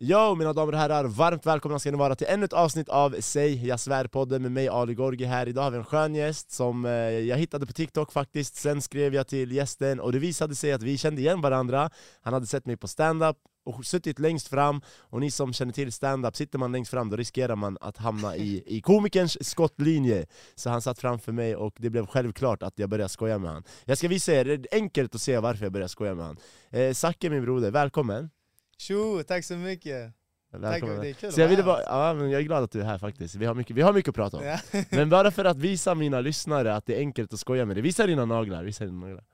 Yo mina damer och herrar, varmt välkomna ska ni vara till ännu ett avsnitt av Säg jag svär-podden med mig Ali Gorgi här. Idag har vi en skön gäst som eh, jag hittade på TikTok faktiskt, sen skrev jag till gästen och det visade sig att vi kände igen varandra. Han hade sett mig på stand-up och suttit längst fram, och ni som känner till stand-up, sitter man längst fram då riskerar man att hamna i, i komikerns skottlinje. Så han satt framför mig och det blev självklart att jag började skoja med honom. Jag ska visa er, det är enkelt att se varför jag började skoja med honom. Eh, Zacke min broder, välkommen! Tjo, tack så mycket! Välkommen. Tack, det är kul Så jag, ville bara, ja, men jag är glad att du är här faktiskt, vi har mycket, vi har mycket att prata om. Ja. Men bara för att visa mina lyssnare att det är enkelt att skoja med dig, visa dina naglar, visa dina naglar.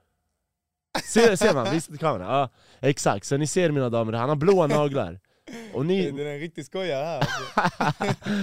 Ser, ser man? Visa till kameran? Ja, exakt, så ni ser mina damer, han har blåa naglar. Och Det ni, är en riktig skojare här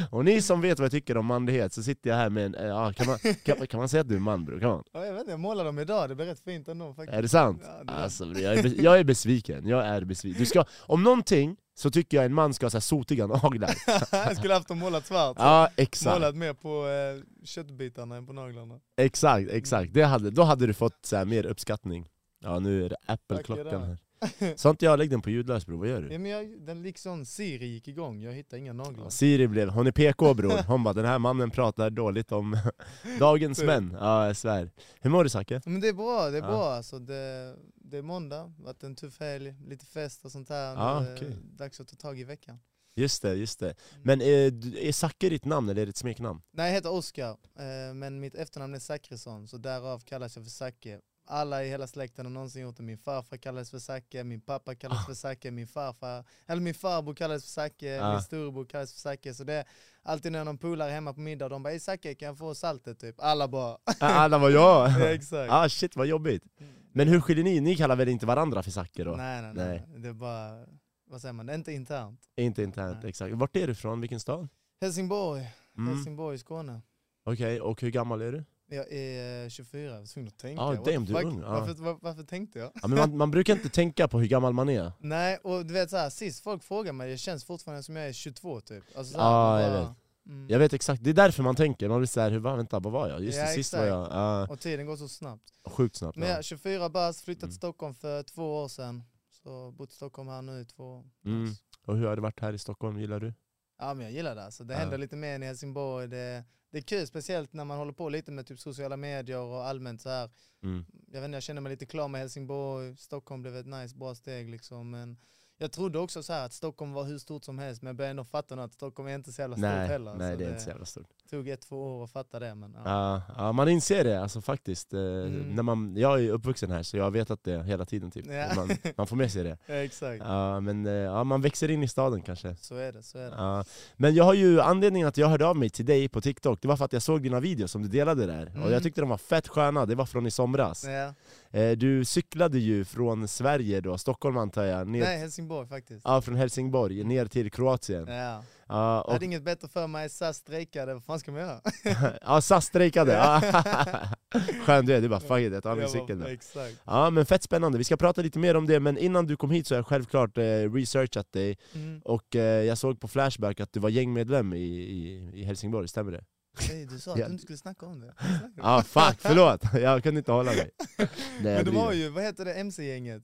och ni som vet vad jag tycker om manlighet, så sitter jag här med en, eh, ja, kan, man, kan, kan man säga att du är man bror? Kan man? ja, Jag vet inte, jag målade dem idag, det blev rätt fint ändå faktiskt. Är det sant? Ja, det- Alltså, jag, är, jag är besviken, jag är besviken. Du ska, om någonting så tycker jag en man ska ha så här sotiga naglar. jag skulle haft dem målat svart. Ja exakt, Målat mer på eh, köttbitarna än på naglarna. exakt, exakt. Det hade, då hade du fått så här, mer uppskattning. Ja nu är det Apple-klockan Tackar. Här. Sånt jag lägg den på ljudlös bror, vad gör du? Ja, men jag, den liksom Siri gick igång, jag hittade inga naglar. Siri blev, hon är PK bror, hon bara den här mannen pratar dåligt om dagens män. Ja jag svär. Hur mår du Zacke? Men det är bra, det är Ja. bra alltså. Det, det är måndag, varit en tuff helg, lite fest och sånt här. Ja, är det okej. Dags att ta tag i veckan. Just det, just det. Men är, du- är Zacke ditt namn eller är det ett smeknamn? Nej, jag heter Oskar, eh, men mitt efternamn är Zackrisson, så därav kallas jag för Zacke. Alla i hela släkten har någonsin gjort det. Min farfar kallades för Zacke, min pappa kallades för Zacke, min farfar, eller min farbror kallades för Zacke, Ah. min storebror kallades för Zacke. Så det är alltid när någon polare hemma på middag, de bara "Ey Zacke, kan jag få saltet?” typ. Alla bara Alla var jag! ja, exakt. Ah shit vad jobbigt. Men hur skiljer ni? Ni kallar väl inte varandra för Zacke då? nej, nej, nej, Det är bara, vad säger man, det är inte internt. Inte internt, Nej. exakt. Vart är du ifrån? Vilken stad? Helsingborg, Mm. Helsingborg, Skåne. Okej, och hur gammal är du? Jag är eh, 24, jag var tvungen att tänka. Ah, damn, du är ung, ja. Varför, var, varför tänkte jag? Ja, men man, man brukar inte tänka på hur gammal man är. Nej, och du vet såhär, sist folk frågar mig, det känns fortfarande som jag är 22 typ. Alltså, så här, jag bara- vet. Mm. Jag vet exakt, det är därför man tänker, man blir såhär, hur, vänta vad var jag? Just Ja, det, sist var exakt. jag, ja, Och tiden går så snabbt. sjukt snabbt. Men Ja. jag är 24 bast, flyttat Mm. till Stockholm för två år sedan. Så bott i Stockholm här nu i två år. Mm. Och hur har det varit här i Stockholm, gillar du? Ja men jag gillar det alltså. Det Ja. händer lite mer än i Helsingborg. Det, det är kul, speciellt när man håller på lite med typ sociala medier och allmänt så här. Mm. Jag vet inte, jag känner mig lite klar med Helsingborg. Stockholm blev ett nice, bra steg liksom. Men jag trodde också så att Stockholm var hur stort som helst, men jag började ändå fatta att Stockholm är inte så jävla stort Nej, heller. nej det är inte så jävla stort. tog ett, två år att fatta det. Men, ja. Ja, ja, man inser det alltså faktiskt. Eh, Mm. när man, jag är uppvuxen här så jag har vetat det hela tiden typ. Ja. Och Man, man får med sig det. Ja, exakt. Ja, men eh, ja, man växer in i staden kanske. Så är det, så är det. Ja. Men jag har ju, anledningen att jag hörde av mig till dig på TikTok, det var för att jag såg dina videos som du delade där. Och Mm. jag tyckte de var fett sköna, det var från i somras. Ja. Eh, du cyklade ju från Sverige då, Stockholm antar jag, ner, Nej, Helsingborg faktiskt. ja, från Helsingborg ner till Kroatien. Ja. Ja, Jag och, hade inget bättre för mig, SAS strejkade, vad fan ska man göra? ja SAS strejkade! Ja. Skön du är, du bara fuck it, jag tar min Jag cykel. Exakt. Ja men fett spännande, vi ska prata lite mer om det, men innan du kom hit så har jag självklart eh, researchat dig, Mm. och eh, jag såg på Flashback att du var gängmedlem i, i, i Helsingborg, stämmer det? Hey, du sa att du inte skulle snacka om det. Ja ah, fuck, förlåt! Jag kunde inte hålla mig. Nej, Men de har ju, vad heter det, MC-gänget?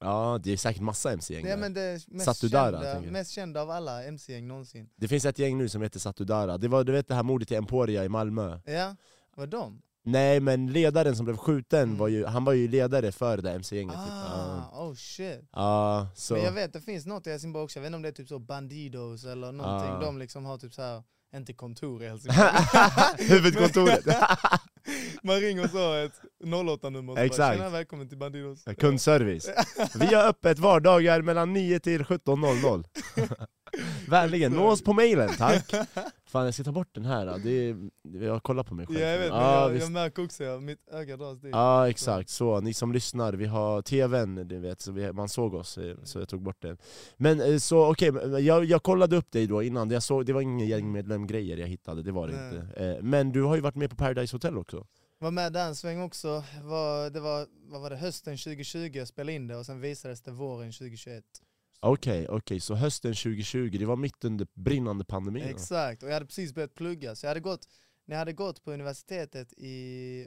Ja det är säkert massa MC-gäng där. men det mest, Satudara, kända, tänker jag. mest kända av alla MC-gäng någonsin. Det finns ett gäng nu som heter Satudara, det var du vet det här mordet i Emporia i Malmö Ja, vad de? Nej men ledaren som blev skjuten, Mm. var ju, han var ju ledare för det MC-gänget typ. Ah, oh shit. Ja, så... Men jag vet, det finns något i Helsingborg också, jag vet inte om det är typ så Bandidos eller någonting, Ah. de liksom har typ så här inte kontor i Helsingborg. Huvudkontoret! Man ringer så ett 08-nummer och så Exakt. bara “Tjena, välkommen till Bandidos”. Kundservice. Vi har öppet vardagar mellan 9 till 17.00. Vänligen, nå oss på mailen tack! Fan jag ska ta bort den här, då. det är, jag kollar på mig själv. Ja, jag vet, Ja, jag, visst. jag märker också, ja, mitt öga dras dit. Ja exakt, så ni som lyssnar, vi har tvn, du vet, så vi, man såg oss, eh, så jag tog bort den. Men eh, så okej, men jag, jag kollade upp dig då innan, jag såg, det var inga gängmedlem-grejer jag hittade, det var det Nej. inte. Eh, Men du har ju varit med på Paradise Hotel också. Var med där en sväng också, var, det var, vad var det, hösten 2020 jag spelade in det och sen visades det våren 2021. Okej, okej, så hösten 2020, det var mitt under brinnande pandemin? Exakt, och jag hade precis börjat plugga så jag hade gått, när jag hade gått på universitetet i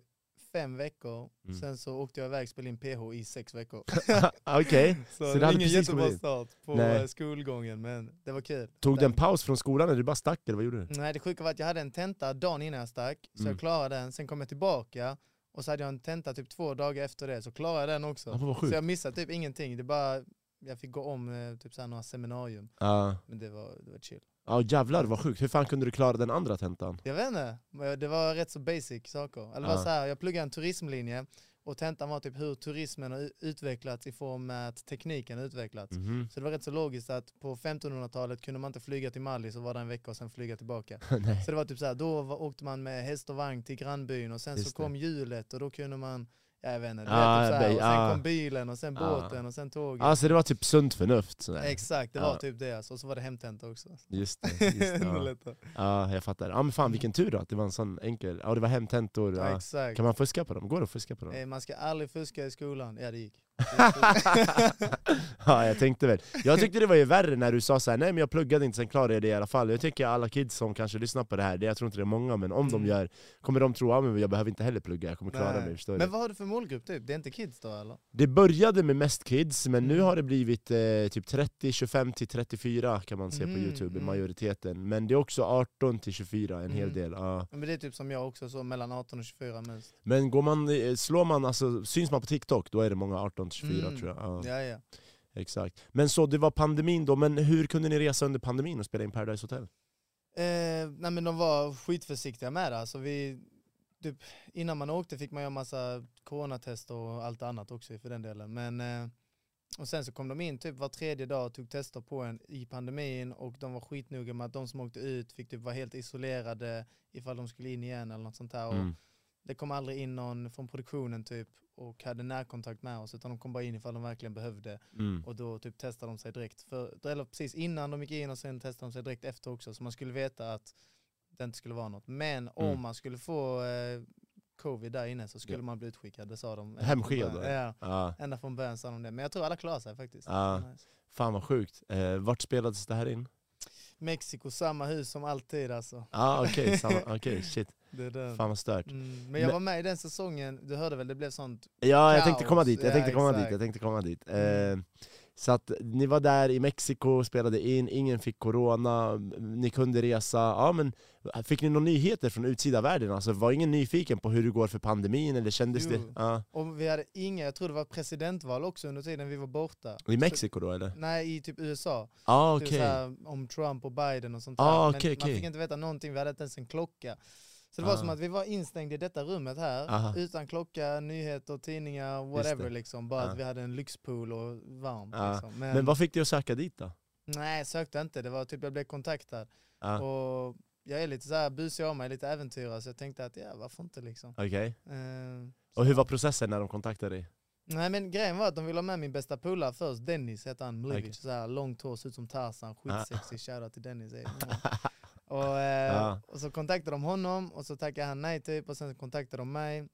fem veckor, Mm. sen så åkte jag iväg och spelade in PH i sex veckor. Okej, Så, Så det ingen jättebra start på Nej. eh, skolgången, men det var kul. tog du en paus från skolan eller du bara stack eller vad gjorde du? Nej det sjuka var att jag hade en tenta dagen innan jag stack, så Mm. jag klarade den, sen kom jag tillbaka och så hade jag en tenta typ två dagar efter det, så klarade jag den också. Ja, så jag missade typ ingenting, det bara, jag fick gå om eh, typ såhär några seminarium, Ja, men det var, det var chill. ja jävlar vad sjukt. Hur fan kunde du klara den andra tentan? Jag vet inte, det var rätt så basic saker. Eller Ja. så här, jag pluggade en turismlinje och tentan var typ hur turismen har utvecklats i form med att tekniken har utvecklats. Mhm. Så det var rätt så logiskt att på 1500-talet kunde man inte flyga till Mali så var det en vecka och sen flyga tillbaka. Så det var typ så här, då åkte man med häst och vagn till grannbyn och sen Just så kom hjulet och då kunde man, jag vet inte, Ah, typ så här, och sen ah. kom bilen och sen Ah. båten och sen tåget. Alltså det var typ sunt förnuft sådär. Exakt, det var typ det alltså. Och så var det hemtenta också. Just det, just det ja. Ja, jag fattar. Ja men fan vilken tur då att det var en sån enkel, ja det var hemtentor. Ja. Kan man fuska på dem? Går det att fuska på dem? Eh, Man ska aldrig fuska i skolan. Ja det gick. ja jag tänkte väl. Jag tyckte det var ju värre när du sa så här: nej men jag pluggade inte, sen klarade jag det i alla fall. Jag tycker alla kids som kanske lyssnar på det här, det, jag tror inte det är många, men om de Mm. gör, kommer de tro att jag behöver inte heller plugga, jag kommer klara Nej. mig. Förstår? Men vad har du för målgrupp typ? Det är inte kids då eller? Det började med mest kids, men nu Mm. har det blivit eh, typ 30, 25 till 34 kan man se på Mm, youtube, mm. majoriteten. Men det är också 18 till 24, en hel Mm. del. Ja. Men det är typ som jag också, så mellan 18 och 24 mest. Men går man, eh, slår man, alltså, syns man på TikTok, då är det många 18 till 24 Mm. tror jag. Ja, Ja, ja. Exakt. Men så det var pandemin då, men hur kunde ni resa under pandemin och spela in Paradise Hotel? Eh, nej men de var skitförsiktiga med det. Alltså vi, typ, innan man åkte fick man göra massa coronatest och allt annat också för den delen. Men, eh, och sen så kom de in typ var tredje dag och tog tester på en i pandemin och de var skitnoga med att de som åkte ut fick typ vara helt isolerade ifall de skulle in igen eller något sånt där. Och Mm. Det kom aldrig in någon från produktionen typ och hade närkontakt med oss utan de kom bara in ifall de verkligen behövde Mm. och då typ testade de sig direkt. För, eller precis innan de gick in och sen testade de sig direkt efter också så man skulle veta att det inte skulle vara något. Men om Mm. man skulle få eh, covid där inne så skulle Ja. man bli utskickad, det sa de. Hemskickad. Ja, Ja, ända från början sa de det. Men jag tror alla klarar sig faktiskt. Ja. Nice. fan vad sjukt. Eh, vart spelades det här in? Mexiko, samma hus som alltid alltså. Ja ah, okej, samma- okej, shit. Det är den. Fan vad stört. Mm, men jag var med i den säsongen, du hörde väl det blev sånt Ja, jag tänkte komma dit, jag Ja, tänkte komma dit, jag tänkte komma dit. Eh, så att ni var där i Mexiko, spelade in, ingen fick corona, ni kunde resa. Ja, men fick ni några nyheter från utsida världen? Alltså, var ingen nyfiken på hur det går för pandemin, eller kändes det? Jo. Ja. Och vi hade inga, jag tror det var presidentval också under tiden vi var borta. I Mexiko då eller? Nej, i typ USA. Ja Typ okej. såhär, om Trump och Biden och sånt Ah, där. Men okej, man okej. fick inte veta någonting, vi hade inte ens en klocka. Så det var Ah. som att vi var instängda i detta rummet här, Aha. utan klocka, nyheter, tidningar, whatever liksom. Bara Ah. att vi hade en lyxpool och varmt. Ah. Liksom. Men, Men vad fick dig att söka dit då? nej, jag sökte inte. Det var typ jag blev kontaktad. Och jag är lite så här busig av mig, lite äventyrare, så jag tänkte att ja, varför inte liksom. Okej. Eh, Och hur var processen när de kontaktade dig? Nej men grejen var att de ville ha med min bästa polare först, Dennis hette han, Mlevic, Okej. såhär långt hår, ser ut som Tarzan, skitsexig, shoutout till Dennis. och, eh, Ja. och så kontaktade de honom och så tackade han nej typ och sen kontaktade de mig.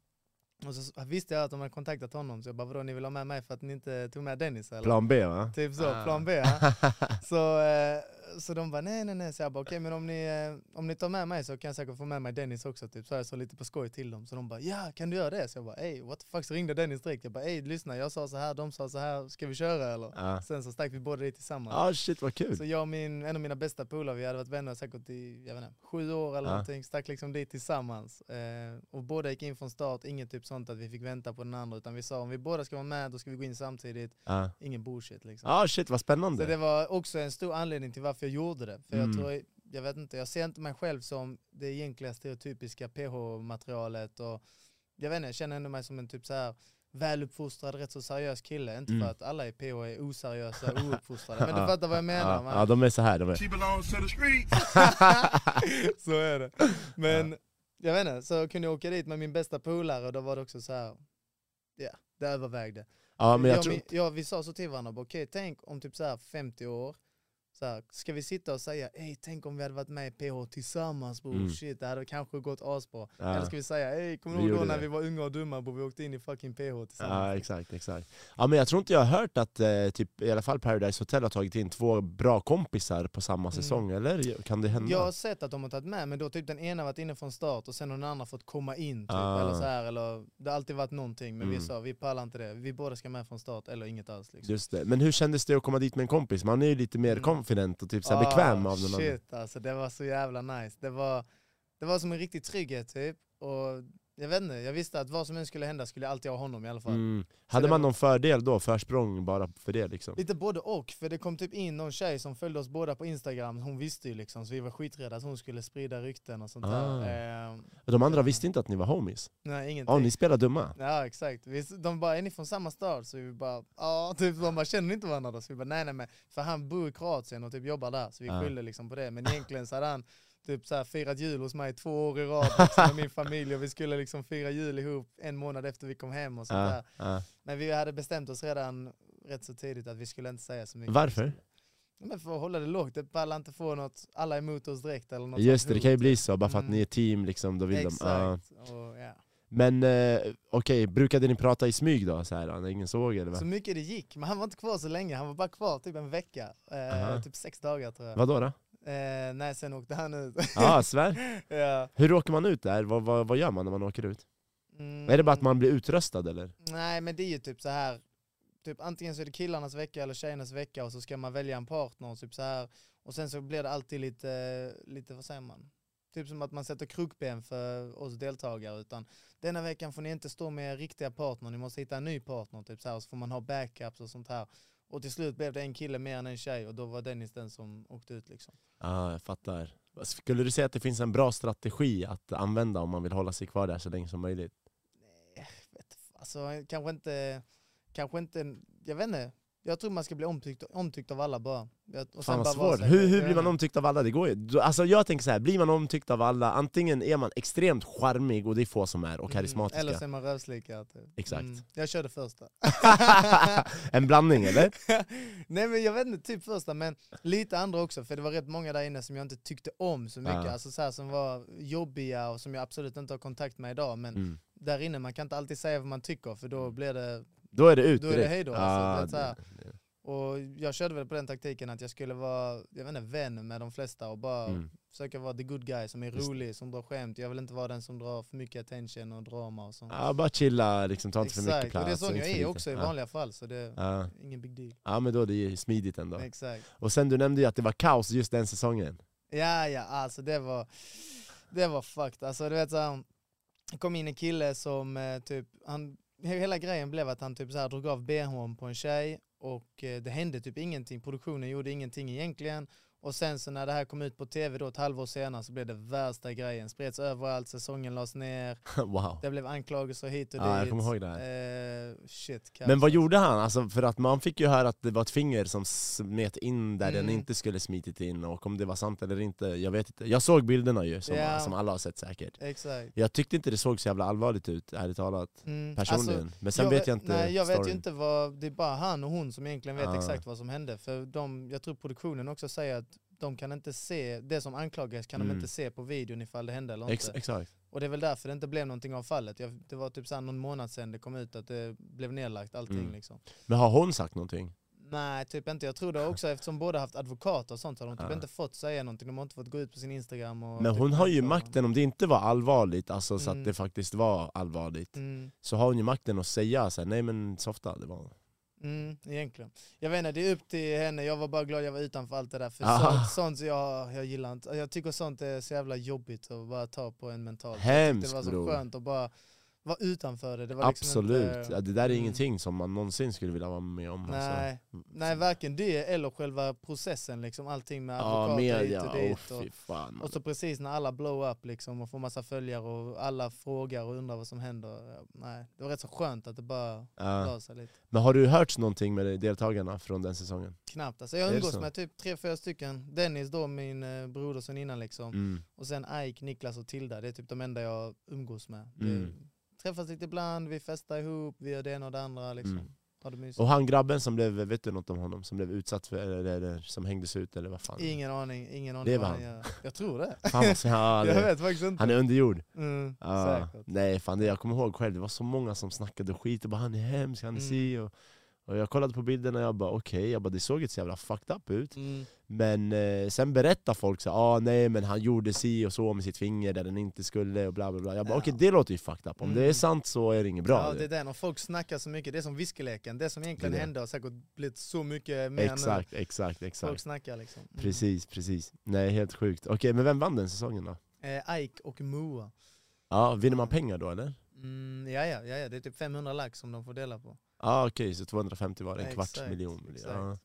Och så visste jag att de hade kontaktat honom så jag bara vadå ni vill ha med mig för att ni inte tog med Dennis eller? Plan B va? Typ så, Ah. plan B. Ja. Så, eh, så de bara nej nej nej, så jag bara okej men om ni, eh, om ni tar med mig så kan jag säkert få med mig Dennis också typ. Så jag sa lite på skoj till dem. Så de bara ja kan du göra det? Så jag bara ey what the fuck, så ringde Dennis direkt. Jag bara ey lyssna jag sa så här, de sa så här, ska vi köra eller? Ja. Sen så stack vi båda dit tillsammans. Ah shit vad kul! Så jag och min, en av mina bästa polare, vi hade varit vänner säkert i jag vet inte, sju år eller Ja. någonting, stack liksom dit tillsammans. Eh, och båda gick in från start, inget typ sånt att vi fick vänta på den andra utan vi sa om vi båda ska vara med då ska vi gå in samtidigt, Ja. ingen bullshit liksom. Ah shit vad spännande! Så det var också en stor anledning till varför jag gjorde det. För Mm. jag tror, jag vet inte, jag ser inte mig själv som det egentliga stereotypiska PH-materialet och jag vet inte, jag känner ändå mig som en typ så här väluppfostrad, rätt så seriös kille. Inte Mm. för att alla i PH är oseriösa och ouppfostrade, men du fattar vad jag menar. ja, man. ja, de är så här de är. She belongs to the streets. så är det. Men jag vet inte, så kunde jag åka dit med min bästa polare och då var det också så här. ja, det övervägde. Ja men jag jag, tror min- ja, vi sa så till varandra, okej tänk om typ så här 50 år, Så här, ska vi sitta och säga ey tänk om vi hade varit med i PH tillsammans bror, Mm. shit det hade kanske gått asbra. Ja. Eller ska vi säga ey kommer Vi du ihåg då när det. vi var unga och dumma bror, vi åkte in i fucking PH Ja tillsammans. exakt, exakt. Ja men jag tror inte jag har hört att eh, typ, i alla fall Paradise Hotel har tagit in två bra kompisar på samma säsong, eller kan det hända? Mm. Jag har sett att de har tagit med, men då typ den ena varit inne från start och sen har den andra fått komma in typ, Ah. eller så här, eller det har alltid varit någonting, men vi Mm. sa vi pallar inte det, vi båda ska med från start eller inget alls liksom. Just det. Men hur kändes det att komma dit med en kompis? Man är ju lite mer Mm. Confident och typ så här bekväm Ah, av någon annan. Shit alltså, det var så jävla nice. Det var, det var som en riktig trygghet typ, och jag vet inte, jag visste att vad som än skulle hända skulle jag alltid ha honom i alla fall. Mm. Hade man var- någon fördel då, försprång bara för det liksom? Lite både och, för det kom typ in någon tjej som följde oss båda på instagram, hon visste ju liksom, så vi var skiträdda att hon skulle sprida rykten och sånt Ah. där. Eh, De andra visste inte att ni var homies? nej ingenting. Ja, ni spelar dumma? Ja exakt, vi, de bara är ni från samma stad? Så vi bara ja, typ, de bara känner inte varandra då? Så vi bara nej nej men för han bor i Kroatien och typ jobbar där så vi Ja. skyller liksom på det. Men egentligen så hade han typ så här firat jul hos mig två år i rad liksom, med min familj och vi skulle liksom fira jul ihop en månad efter vi kom hem och sånt Ja, där. ja. Men vi hade bestämt oss redan rätt så tidigt att vi skulle inte säga så mycket. Varför? Men för att hålla det lågt, det pallar inte få något, alla emot oss direkt eller något Just det, det kan ju bli så, bara för att Mm. ni är team liksom, då vill de... ja. Exakt. Och, ja. Men eh, okej, brukade ni prata i smyg då? Så här, när ingen såg eller? Så mycket det gick, men han var inte kvar så länge, han var bara kvar typ en vecka. Eh, Aha. typ sex dagar tror jag. Vadå då? Eh, nej, sen åkte han ut. Ja, svär. ja. Hur åker man ut där? Vad, vad, vad gör man när man åker ut? Mm, Är det bara att man blir utröstad eller? Nej men det är ju typ så här. Typ antingen så är det killarnas vecka eller tjejernas vecka och så ska man välja en partner typ så här. Och sen så blir det alltid lite, lite vad säger man? Typ som att man sätter krokben för oss deltagare utan denna veckan får ni inte stå med er riktiga partner, ni måste hitta en ny partner typ så här, så får man ha backups och sånt här. Och till slut blev det en kille mer än en tjej och då var Dennis den som åkte ut liksom. Ja, jag fattar. Skulle du säga att det finns en bra strategi att använda om man vill hålla sig kvar där så länge som möjligt? Nej, vet, alltså kanske inte, kanske inte, jag vet inte. Jag tror man ska bli omtyckt, omtyckt av alla bara. Jag- Och Fan vad svårt. Hur, hur blir man omtyckt av alla? Det går ju. Alltså jag tänker så här, blir man omtyckt av alla, antingen är man extremt charmig, och det är få som är, och Mm, karismatiska. Eller så är man rövslickare. Typ. Exakt. Jag körde första. en blandning eller? Nej men jag vet inte, typ första men lite andra också för det var rätt många där inne som jag inte tyckte om så mycket. Ja. Alltså så här, som var jobbiga och som jag absolut inte har kontakt med idag. Men Mm. där inne, man kan inte alltid säga vad man tycker för då blir det Då är det ut Då är det direkt. hej då, Ja, alltså, det- Och jag körde väl på den taktiken att jag skulle vara, jag vet inte, vän med de flesta och bara Mm. försöka vara the good guy som är Just rolig, som drar skämt. Jag vill inte vara den som drar för mycket attention och drama och sånt. Ja, bara chilla, liksom, ta inte för mycket Exakt, plats. och det är sån jag är också i Ja. vanliga fall så det är Ja. ingen big deal. ja, men då är det ju smidigt ändå. Exakt. Och sen du nämnde ju att det var kaos just den säsongen. Ja ja, alltså det var, det var fucked. Alltså du vet såhär, kom in en kille som eh, typ, han, hela grejen blev att han typ så här drog av bhn på en tjej och eh, det hände typ ingenting, produktionen gjorde ingenting egentligen. Och sen så när det här kom ut på tv då ett halvår senare så blev det värsta grejen, spreds överallt, säsongen lades ner, wow. det blev anklagelser hit och Ja, jag dit. kommer ihåg det här. Eh, shit. Men vad gjorde han? Alltså, för att man fick ju höra att det var ett finger som smet in där den Mm. inte skulle smitit in, och om det var sant eller inte, jag vet inte. Jag såg bilderna ju, som, Ja. som alla har sett säkert. Exakt. Jag tyckte inte det såg så jävla allvarligt ut, ärligt talat. Mm, Personligen. alltså, Men sen jag vet jag inte Nej jag vet ju storyn. inte vad, det är bara han och hon som egentligen vet Ah. exakt vad som hände. För de, jag tror produktionen också säger att de kan inte se, det som anklagas kan Mm. de inte se på videon ifall det hände eller Ex inte. exakt. Och det är väl därför det inte blev någonting av fallet. Jag, det var typ så här någon månad sedan det kom ut att det blev nedlagt allting Mm. liksom. Men har hon sagt någonting? Nej typ inte, jag tror det också eftersom båda haft advokater och sånt har de typ Ah. inte fått säga någonting. De har inte fått gå ut på sin instagram och Men typ hon har ju makten, om det inte var allvarligt, alltså så Mm. att det faktiskt var allvarligt, Mm. så har hon ju makten att säga så här, nej men softa, det var... Mm, egentligen. Jag vet inte, det är upp till henne. Jag var bara glad jag var utanför allt det där. För Ah. sånt, sånt jag, jag gillar inte. Jag tycker sånt är så jävla jobbigt att bara ta på en tyckte Hemskt, Det var så bror. skönt att bara vara utanför det. det var liksom Absolut, Inte, ja, det där är mm. ingenting som man någonsin skulle vilja vara med om. alltså. nej, nej, varken det eller själva processen. Liksom, allting med Ja, advokater hit media, och oh, dit. och, fy fan. och så precis när alla blow up liksom, och får massa följare och alla frågar och undrar vad som händer. Ja, Nej, det var rätt så skönt att det bara Ja. la sig lite. Men har du hört någonting med deltagarna från den säsongen? Knappt. Alltså jag umgås med typ tre, fyra stycken. Dennis då, min eh, broder sen innan liksom. Mm. Och sen Ike, Niklas och Tilda. Det är typ de enda jag umgås med. Mm. Träffas lite ibland, vi festar ihop, vi gör det ena och det andra liksom. Mm. ha det mysigt. Och han grabben som blev, vet du något om honom? Som blev utsatt för, eller, eller som hängdes ut eller vad fan? Ingen aning, ingen aning Det var han gör. Jag tror det. Fan vad så- ja, jag vet faktiskt inte. Han är under jord. Mm, säkert. nej fan det, jag kommer ihåg själv, det var så många som snackade skit och bara han är hemsk, han är Mm. si och, och jag kollade på bilderna och jag bara okej, jag bara det såg inte så jävla fucked up ut Mm. Men eh, sen berättar folk så ah, nej men han gjorde si och så med sitt finger där den inte skulle och bla bla bla Jag bara Ja. okej det låter ju fucked up, om det är Mm. sant så är det inget bra Ja det är den, och folk snackar så mycket, det är som viskeleken. Det som egentligen Det det. hände har säkert blivit så mycket mer nu. Exakt, exakt, Folk exakt snackar liksom. Mm. Precis, precis. Nej helt sjukt. Okej men vem vann den säsongen då? Eh, Ike och Moa. Ja, vinner man pengar då eller? Mm, ja, ja, ja, ja, det är typ 500 lax som de får dela på. Ja okej, så 250 var det, en Ja, kvarts exakt, miljon exakt. Ja,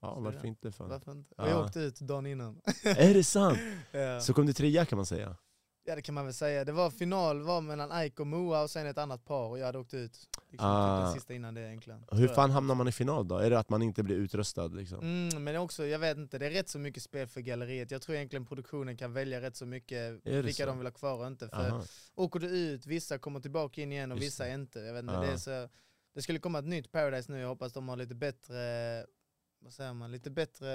ja varför inte? Fan. Varför inte? Ja. Jag åkte ut dagen innan. Är det sant? ja. Så kom det trea kan man säga? ja det kan man väl säga. Det var final var mellan Ike och Moa och sen ett annat par och jag hade åkt ut. Liksom, Ah. typ den sista innan det egentligen. Hur fan hamnar man i final då? Är det att man inte blir utröstad liksom? Mm, men också, jag vet inte, det är rätt så mycket spel för galleriet. Jag tror egentligen produktionen kan välja rätt så mycket vilka så? de vill ha kvar och inte. För Aha. åker du ut, vissa kommer tillbaka in igen och Just vissa inte. Jag vet inte, Ja. det, är så, det skulle komma ett nytt Paradise nu, jag hoppas de har lite bättre, vad säger man, lite bättre,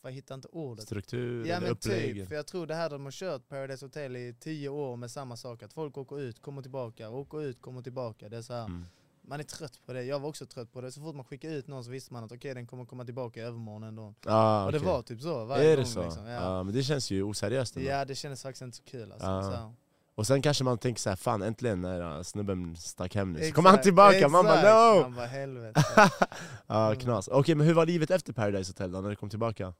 för jag hittar inte ordet. Struktur, Ja men upplägg? typ, för jag tror det här de har kört Paradise Hotel i tio år med samma sak, att folk åker ut, kommer tillbaka, åker ut, kommer tillbaka. Det är så här, Mm. man är trött på det, jag var också trött på det. Så fort man skickar ut någon så visste man att okej den kommer komma tillbaka i övermorgon ändå. Ah, Och det var typ så varje Är gång. det så? Liksom. Ja. Ja, men det känns ju oseriöst ändå. ja det kändes faktiskt inte så kul alltså. Ja. Så. Och sen kanske man tänker så här, fan äntligen när uh, snubben stack hem nu, så kommer han tillbaka, man bara no! Man bara helvete. Ja, Mm. knas. Okej men hur var livet efter Paradise Hotel då, när du kom tillbaka?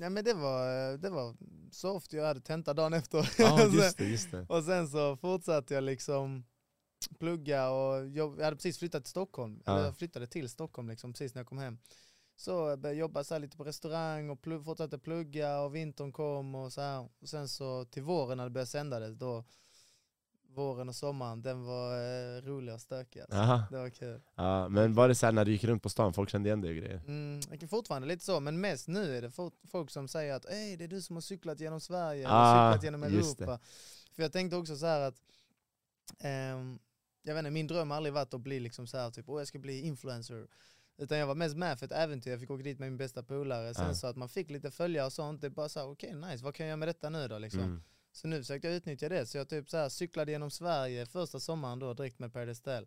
ja men det var, det var soft, jag hade tenta dagen efter. Sen- just det, just det. Och sen så fortsatte jag liksom plugga och jobb, jag hade precis flyttat till Stockholm, Ja. eller jag flyttade till Stockholm liksom precis när jag kom hem. Så jag började jobba så här lite på restaurang och plugg, fortsatte plugga och vintern kom och så här. Och sen så till våren när det började sända det, då våren och sommaren, den var eh, rolig och stökig. Alltså. Det var kul. Ja, men var det så här när du gick runt på stan, folk kände igen dig och grejer? Mm, fortfarande lite så, men mest nu är det fo- folk som säger att Ey, det är du som har cyklat genom Sverige, Ah, och cyklat genom Europa. För jag tänkte också så här att, ehm, jag vet inte, min dröm har aldrig varit att bli liksom så här, typ, åh jag ska bli influencer. Utan jag var mest med för ett äventyr, jag fick åka dit med min bästa polare. Sen Ah. så att man fick lite följare och sånt, det bara så här, okej nice, vad kan jag göra med detta nu då liksom? Mm. Så nu försökte jag utnyttja det, så jag typ så här cyklade genom Sverige första sommaren då direkt med Paradise Hotel.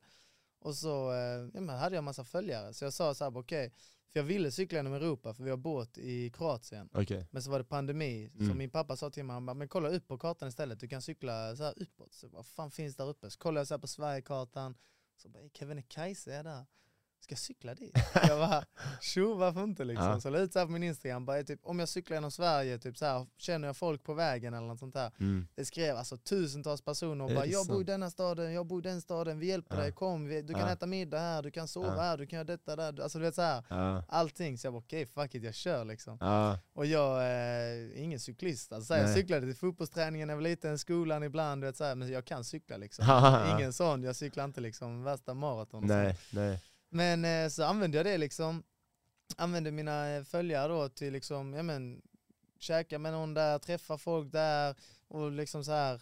Och så eh, ja, hade jag massa följare, så jag sa så här, okej, för jag ville cykla genom Europa för vi har båt i Kroatien. Okej. Men så var det pandemi, så Mm. min pappa sa till mig, han bara, men kolla upp på kartan istället, du kan cykla så här uppåt. Så vad fan finns där uppe? Så kollade jag så här på Sverigekartan, så bara, Kebnekaise är där. Ska jag cykla dit? jag bara, tjo varför inte liksom? Ja. Så la ut så här på min Instagram, bara, typ, om jag cyklar genom Sverige, typ så här, känner jag folk på vägen eller något sånt där. Mm. Det skrev alltså tusentals personer och bara jag bor i denna staden, jag bor i den staden, vi hjälper Ja. dig, kom, vi, du kan Ja. äta middag här, du kan sova här, du kan göra detta där. Alltså du vet så här, allting. Så jag bara okej, fuck it, jag kör liksom. Och jag eh, är ingen cyklist, alltså, så här, jag cyklade till fotbollsträningen när jag var liten, skolan ibland, du vet, så här, men jag kan cykla liksom. Ingen sån, jag cyklar inte liksom värsta maraton. Nej, nej. Men eh, så använde jag det liksom, använde mina eh, följare då till liksom, ja men, käka med någon där, träffa folk där och liksom så här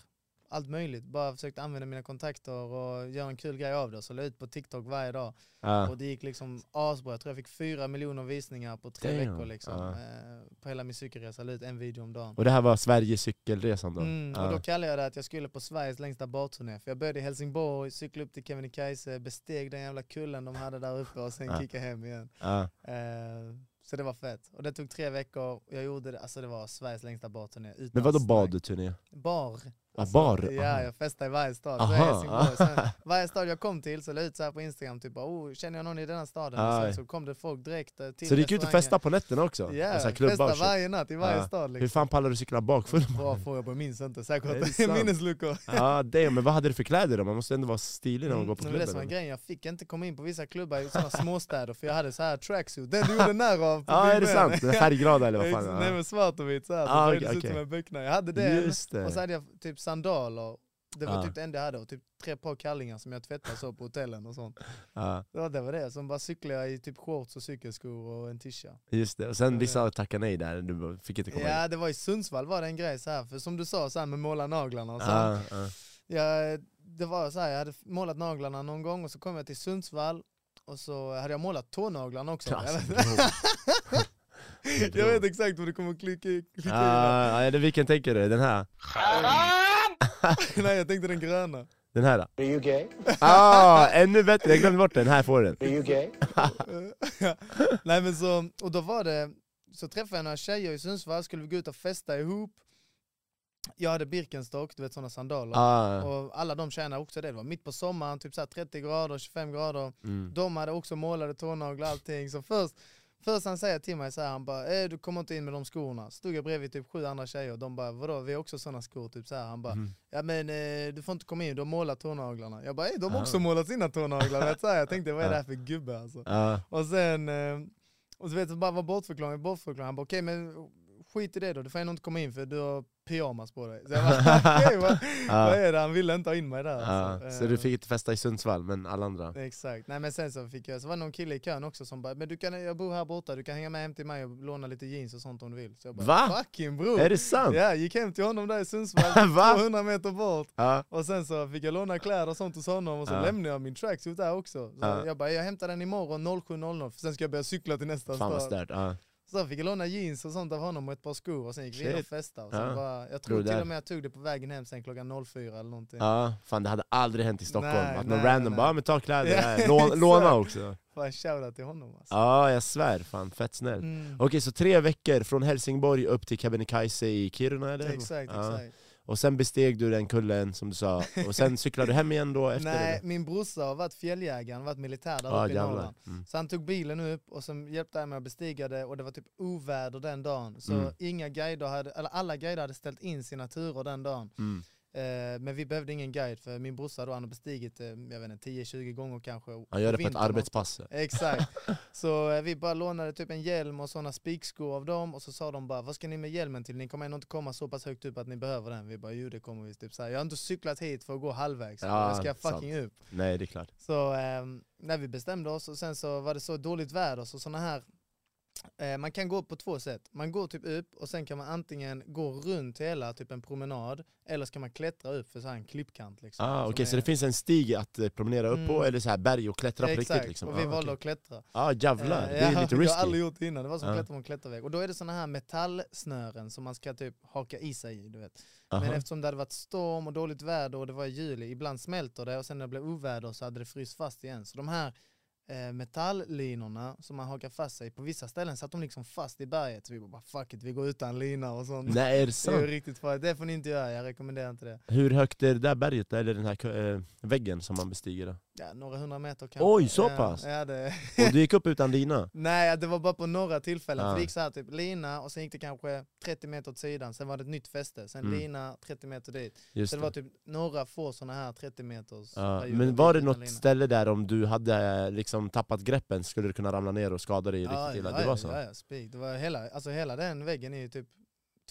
allt möjligt. Bara försökte använda mina kontakter och göra en kul grej av det. Så la ut på TikTok varje dag. Ja. Och det gick liksom asbra. Jag tror jag fick fyra miljoner visningar på tre Damn. veckor liksom. Eh, på hela min cykelresa, la ut en video om dagen. Och det här var Sveriges cykelresan då? Mm, och då kallade jag det att jag skulle på Sveriges längsta barturné. För jag började i Helsingborg, cyklade upp till Kebnekaise, besteg den jävla kullen de hade där uppe och sen kickade hem igen. Eh, så det var fett. Och det tog tre veckor jag gjorde det, alltså det var Sveriges längsta barturné. Men vadå badturné? Bar. Ah, bar? Ja, jag festade i varje stad. Så Aha. i Helsingborg. Sen, varje stad jag kom till så la jag ut så här på Instagram, typ bara, oh, känner jag någon i denna staden? Och Aj. sen så kom det folk direkt eh, till Så du gick ut och festade på nätterna också? Ja, Och så här festa klubbar och shit. varje natt i varje Ja. stad Hur liksom. fan pallar du cykla bakfull? Bra fråga, jag minns inte. Säkert minnesluckor. Ja det, men vad hade du för kläder då? Man måste ändå vara stilig när man Mm, går på men det klubben. som var grejen, jag fick inte komma in på vissa klubbar i sådana småstäder för jag hade så här tracksuit, den du gjorde narr av på Ja är det sant? Färgglada eller vad fan? Nej men svart och vitt såhär, så Ah, det se ut som en böckna. Jag hade det. och så hade jag typ sandaler, det var Ah. typ det enda jag hade, och typ tre par kallingar som jag tvättade så på hotellen och sånt. Ja, Ja, det var det, som bara cyklade i typ shorts och cykelskor och en tisha. just det. Och sen vissa tackade nej där, du fick inte komma in. Ja det var i Sundsvall var det en grej så här. för som du sa så här med måla naglarna och så. Ja, ja. Det var så här, jag hade målat naglarna någon gång och så kom jag till Sundsvall och så hade jag målat tånaglarna också. Jag Alltså, jag vet exakt vad det kommer att klicka, i-. Ah, ja, det- vilken tänker du? Den här? Nej jag tänkte den gröna. Den här? Are you gay? Ah, ännu bättre, jag glömde bort den. Här får du den. Are you gay? Nej men så, och då var det, så träffade jag några tjejer i Sundsvall, skulle vi gå ut och festa ihop. Jag hade Birkenstock, du vet sådana sandaler. Ah, Och alla de tjejerna också det, det var mitt på sommaren, typ så här 30 grader, 25 grader. mm. De hade också målade tånaglar och allting. Så först, först han säger till mig så här, han bara eh, du kommer inte in med de skorna. Stod jag bredvid typ sju andra tjejer och de bara vadå vi har också sådana skor. Typ så här. Han bara Mhm. ja men eh, du får inte komma in, du har målat tånaglarna. Jag bara eh, de har Ah. också målat sina tånaglar. Vet, så här. Jag tänkte vad är det Ah. här för gubbe alltså. Ah, Och sen, eh, och så vet du bara var bortförklaring, bortförklaring. Han bara okej men skit i det då, du får ändå inte komma in för du har pyjamas på dig. Så jag bara okej vad, vad är det, han ville inte ha in mig där. Alltså. Så du fick inte festa i Sundsvall, men alla andra? Exakt, nej men sen så fick jag, så var det någon kille i kön också som bara, men du kan, jag bor här borta, du kan hänga med hem till mig och låna lite jeans och sånt om du vill. Så jag bara, Va? fucking bror! Är det sant? Ja, gick hem till honom där i Sundsvall, Va? 200 meter bort. Ja. Och sen så fick jag låna kläder och sånt hos honom och så Ja. lämnade jag min tracksuit där också. Så Ja. Jag bara, jag hämtar den imorgon 07.00 för sen ska jag börja cykla till nästa Fan stad. stört. Så fick jag låna jeans och sånt av honom och ett par skor och sen gick vi in och festade. Och sen Ja. bara, jag tror till och med jag tog det på vägen hem sen klockan 04 eller någonting. Ja, fan det hade aldrig hänt i Stockholm. Nej, att någon nej, random nej. bara, "Ah, men ta kläder här, Lån, låna också. Fan shoutout till honom alltså. Ja, jag svär. Fan fett snällt. Mm. Okej, så tre veckor från Helsingborg upp till Kebnekaise i Kiruna eller? Exakt, exakt. Och sen besteg du den kullen som du sa, och sen cyklade du hem igen då efter Nej, det? min brorsa har varit fjälljägare, han har varit militär där Ja, uppe i. Norrland. Mm. Så han tog bilen upp och sen hjälpte han mig att bestiga det och det var typ oväder den dagen. Så Mm. inga guider hade, eller alla guider hade ställt in sina turer den dagen. Mm. Eh, men vi behövde ingen guide för min brorsa då, han har bestigit eh, jag vet inte, 10-20 gånger kanske. Han gör det på ett arbetspass. Exakt. Så eh, vi bara lånade typ en hjälm och sådana spikskor av dem och så sa de bara vad ska ni med hjälmen till? Ni kommer ändå inte komma så pass högt upp att ni behöver den. Vi bara jo det kommer vi. Typ så här. Jag har inte cyklat hit för att gå halvvägs. Ja, jag ska fucking upp. Nej, det är klart. Så eh, när vi bestämde oss och sen så var det så dåligt väder så sådana här man kan gå på två sätt. Man går typ upp och sen kan man antingen gå runt hela typ en promenad eller så kan man klättra upp för så en klippkant. Liksom, Ah, Okej, så är- det finns en stig att eh, promenera upp på, Mm. eller så här berg och klättra på Exakt, riktigt? Liksom. och vi ah, valde okej. att klättra. ah, jävlar, Eh, det är ja, lite Jag har risky. aldrig gjort det innan, det var som att klättra på en klättervägg. Och då är det såna här metallsnören som man ska typ haka i sig i. Du vet. Aha. Men eftersom det hade varit storm och dåligt väder och det var i juli, ibland smälter det och sen när det blev oväder så hade det fryst fast igen. Så de här eh, metalllinorna som man hakar fast sig på vissa ställen satt de liksom fast i berget. Så vi bara fuck it, vi går utan lina och sånt. Nej, är det Det är sant? riktigt farligt, det får ni inte göra, jag rekommenderar inte det. Hur högt är det där berget, eller den här eh, väggen som man bestiger? Då? Ja, några hundra meter kanske. Oj, så Ja, pass? Ja, det... Och du gick upp utan lina? Nej, det var bara på några tillfällen. Ah. För det gick så här typ lina och sen gick det kanske 30 meter åt sidan, sen var det ett nytt fäste, sen Mm. lina 30 meter dit. Just så det det. var typ några få sådana här 30 meters Ja, perioder men var det något lina. ställe där om du hade eh, liksom tappat greppen skulle du kunna ramla ner och skada dig ja, riktigt illa? ja, Det var ja, så? Ja, ja, spik. Det var hela, alltså hela den väggen är ju typ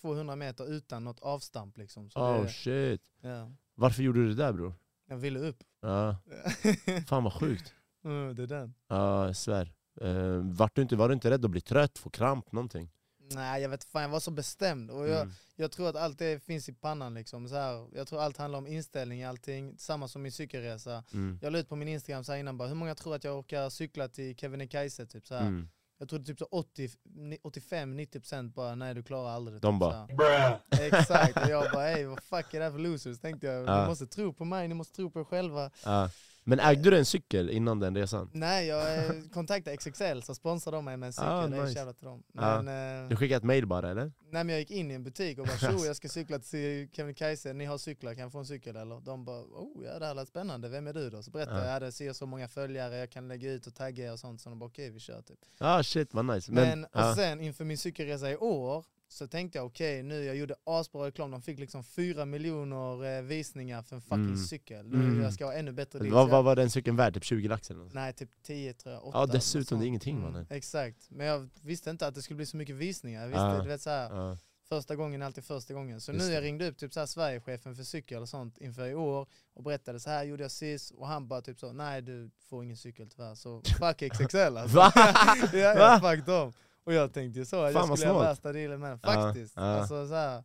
200 meter utan något avstamp liksom. Så Oh det, shit. ja. Varför gjorde du det där bror? Jag ville upp. Ja, fan vad sjukt. mm, det är den. Ja, jag svär. Uh, var, du inte, var du inte rädd att bli trött, få kramp, någonting? Nej jag vet fan, jag var så bestämd. Och jag, Mm. Jag tror att allt det finns i pannan liksom. Så här, jag tror allt handlar om inställning allting. Samma som min cykelresa. Mm. Jag la ut på min Instagram så här innan bara, hur många tror att jag orkar cykla till Kebnekaise? Typ, så här. Mm. Jag tror typ så 80, ni- 85-90% bara, nej du klarar aldrig det. De typ, bara, här. Exakt, och jag bara, ey vad fuck är det här för losers? Tänkte jag, Ja. ni måste tro på mig, ni måste tro på er själva. Ja. Men ägde du en cykel innan den resan? Nej, jag eh, kontaktade XXL så sponsrade de mig med en cykel, Ah, det är nice. shoutout till dem. Men, eh, Du skickade ett mail bara eller? Nej men jag gick in i en butik och bara tjo jag ska cykla till Kebnekaise, ni har cyklar, kan jag få en cykel eller? De bara oh ja det här lät spännande, vem är du då? Så berättade Ja. jag, jag hade si och så många följare, jag kan lägga ut och tagga er och sånt, så de bara okej vi kör typ. Ah, shit vad nice. Men, Men, och ja. sen inför min cykelresa i år så tänkte jag okej nu, jag gjorde asbra reklam, de fick liksom fyra miljoner eh, visningar för en fucking Mm. cykel. Nu Mm. jag ska ha ännu bättre deals. vad, vad var den cykeln värd? Typ 20 lax eller något? Nej typ 10 tror jag, 8. Ja dessutom, det är ingenting mannen. Exakt, men jag visste inte att det skulle bli så mycket visningar. Jag visste, Ja. du vet så här, Ja. Första gången är alltid första gången. Så Just nu jag ringde upp typ så här Sverigechefen för cykel och sånt inför i år och berättade så här gjorde jag sist och han bara typ så nej du får ingen cykel tyvärr så fuck XXL alltså. Va? ja, ja, fuck dem. Och jag tänkte ju så Fan, jag skulle göra värsta dealen med den. Ja, Faktiskt. ja. Alltså så här,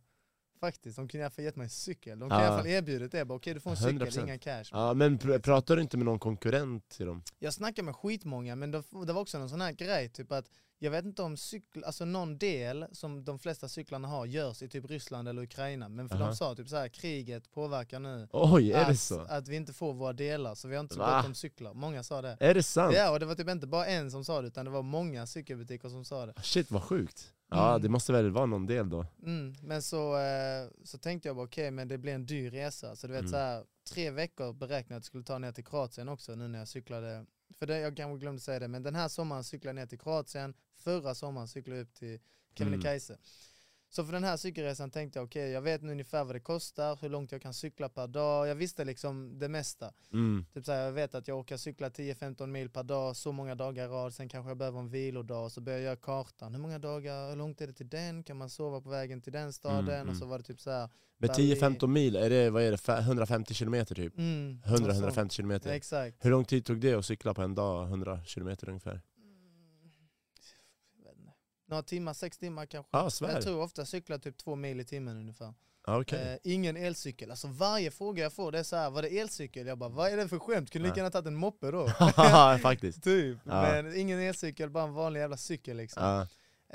faktiskt. De kunde i alla fall gett mig en cykel. De kunde Ja. i alla fall erbjudit det. Okej du får en cykel, 100%. inga cash. Ja, men pr pratar du inte med någon konkurrent till dem? Jag snackade med skitmånga men det, det var också en sån här grej, typ att jag vet inte om cykel, alltså någon del som de flesta cyklarna har görs i typ Ryssland eller Ukraina. Men för Aha. de sa typ så här, kriget påverkar nu Oj, är att, att vi inte får våra delar så vi har inte så Va? gott om cyklar. Många sa det. Är det sant? Ja och det var typ inte bara en som sa det utan det var många cykelbutiker som sa det. Shit vad sjukt. Ja Mm. det måste väl vara någon del då? Mm, men så, eh, så tänkte jag bara okej men det blir en dyr resa. Så du vet Mm. så här, tre veckor jag skulle ta ner till Kroatien också nu när jag cyklade. För det, jag kanske glömde säga det men den här sommaren cyklade jag ner till Kroatien. Förra sommaren cyklade jag upp till Kebnekaise. Så för den här cykelresan tänkte jag okej jag vet nu ungefär vad det kostar, hur långt jag kan cykla per dag. Jag visste liksom det mesta. Mm. Typ så här, jag vet att jag orkar cykla 10-15 mil per dag, så många dagar i rad, sen kanske jag behöver en vilodag, så börjar jag göra kartan. Hur många dagar, hur långt är det till den? Kan man sova på vägen till den staden? Mm, mm. Och så var det typ så här. Men Berlin. 10-15 mil, är det, vad är det, Fa- 150 kilometer typ? Mm, och så. 100-150 kilometer? Exakt. Hur lång tid tog det att cykla på en dag, 100 kilometer ungefär? Mm, jag vet inte. Några timmar, sex timmar kanske. Ah, jag tror ofta cyklar typ två mil i timmen ungefär. Ah, okej. Eh, ingen elcykel. Alltså varje fråga jag får det är så här, var det elcykel? Jag bara, vad är det för skämt? Kunde lika gärna tagit en moppe då. Faktiskt. typ. Ja. Men ingen elcykel, bara en vanlig jävla cykel liksom. Ja.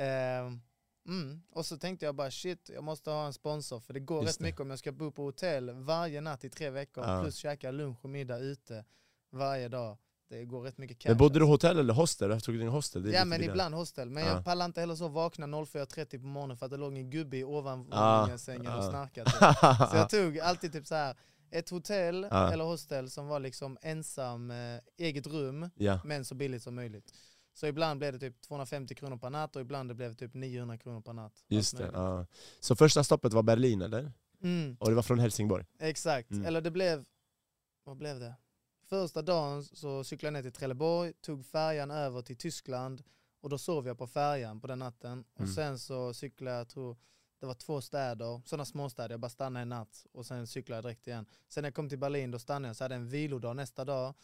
Ehm, mm. Och så tänkte jag bara shit, jag måste ha en sponsor för det går Just rätt det. mycket om jag ska bo på hotell varje natt i tre veckor plus käka lunch och middag ute varje dag. Det går rätt mycket cash. Men bodde du alltså. hotell eller hostel? Varför tog ingen hostel? Det Ja men det. ibland hostel, men Ja. jag pallar inte heller så vakna 04.30 på morgonen för att det låg en gubbe i ovanvåningssängen och Ja. snarkade. Så jag tog alltid typ så här ett hotell Ja. eller hostel som var liksom ensam, eh, eget rum, ja. men så billigt som möjligt. Så ibland blev det typ 250 kronor per natt och ibland det blev typ 900 kronor per natt. Just det. Ja. Så första stoppet var Berlin eller? Mm, Och det var från Helsingborg? exakt, Mm. eller det blev, vad blev det? Första dagen så cyklade jag ner till Trelleborg, tog färjan över till Tyskland och då sov jag på färjan på den natten. Och Mm. sen så cyklade jag, tror det var två städer, sådana småstäder, jag bara stannade en natt och sen cyklade jag direkt igen. Sen när jag kom till Berlin då stannade jag, så hade jag en vilodag nästa dag.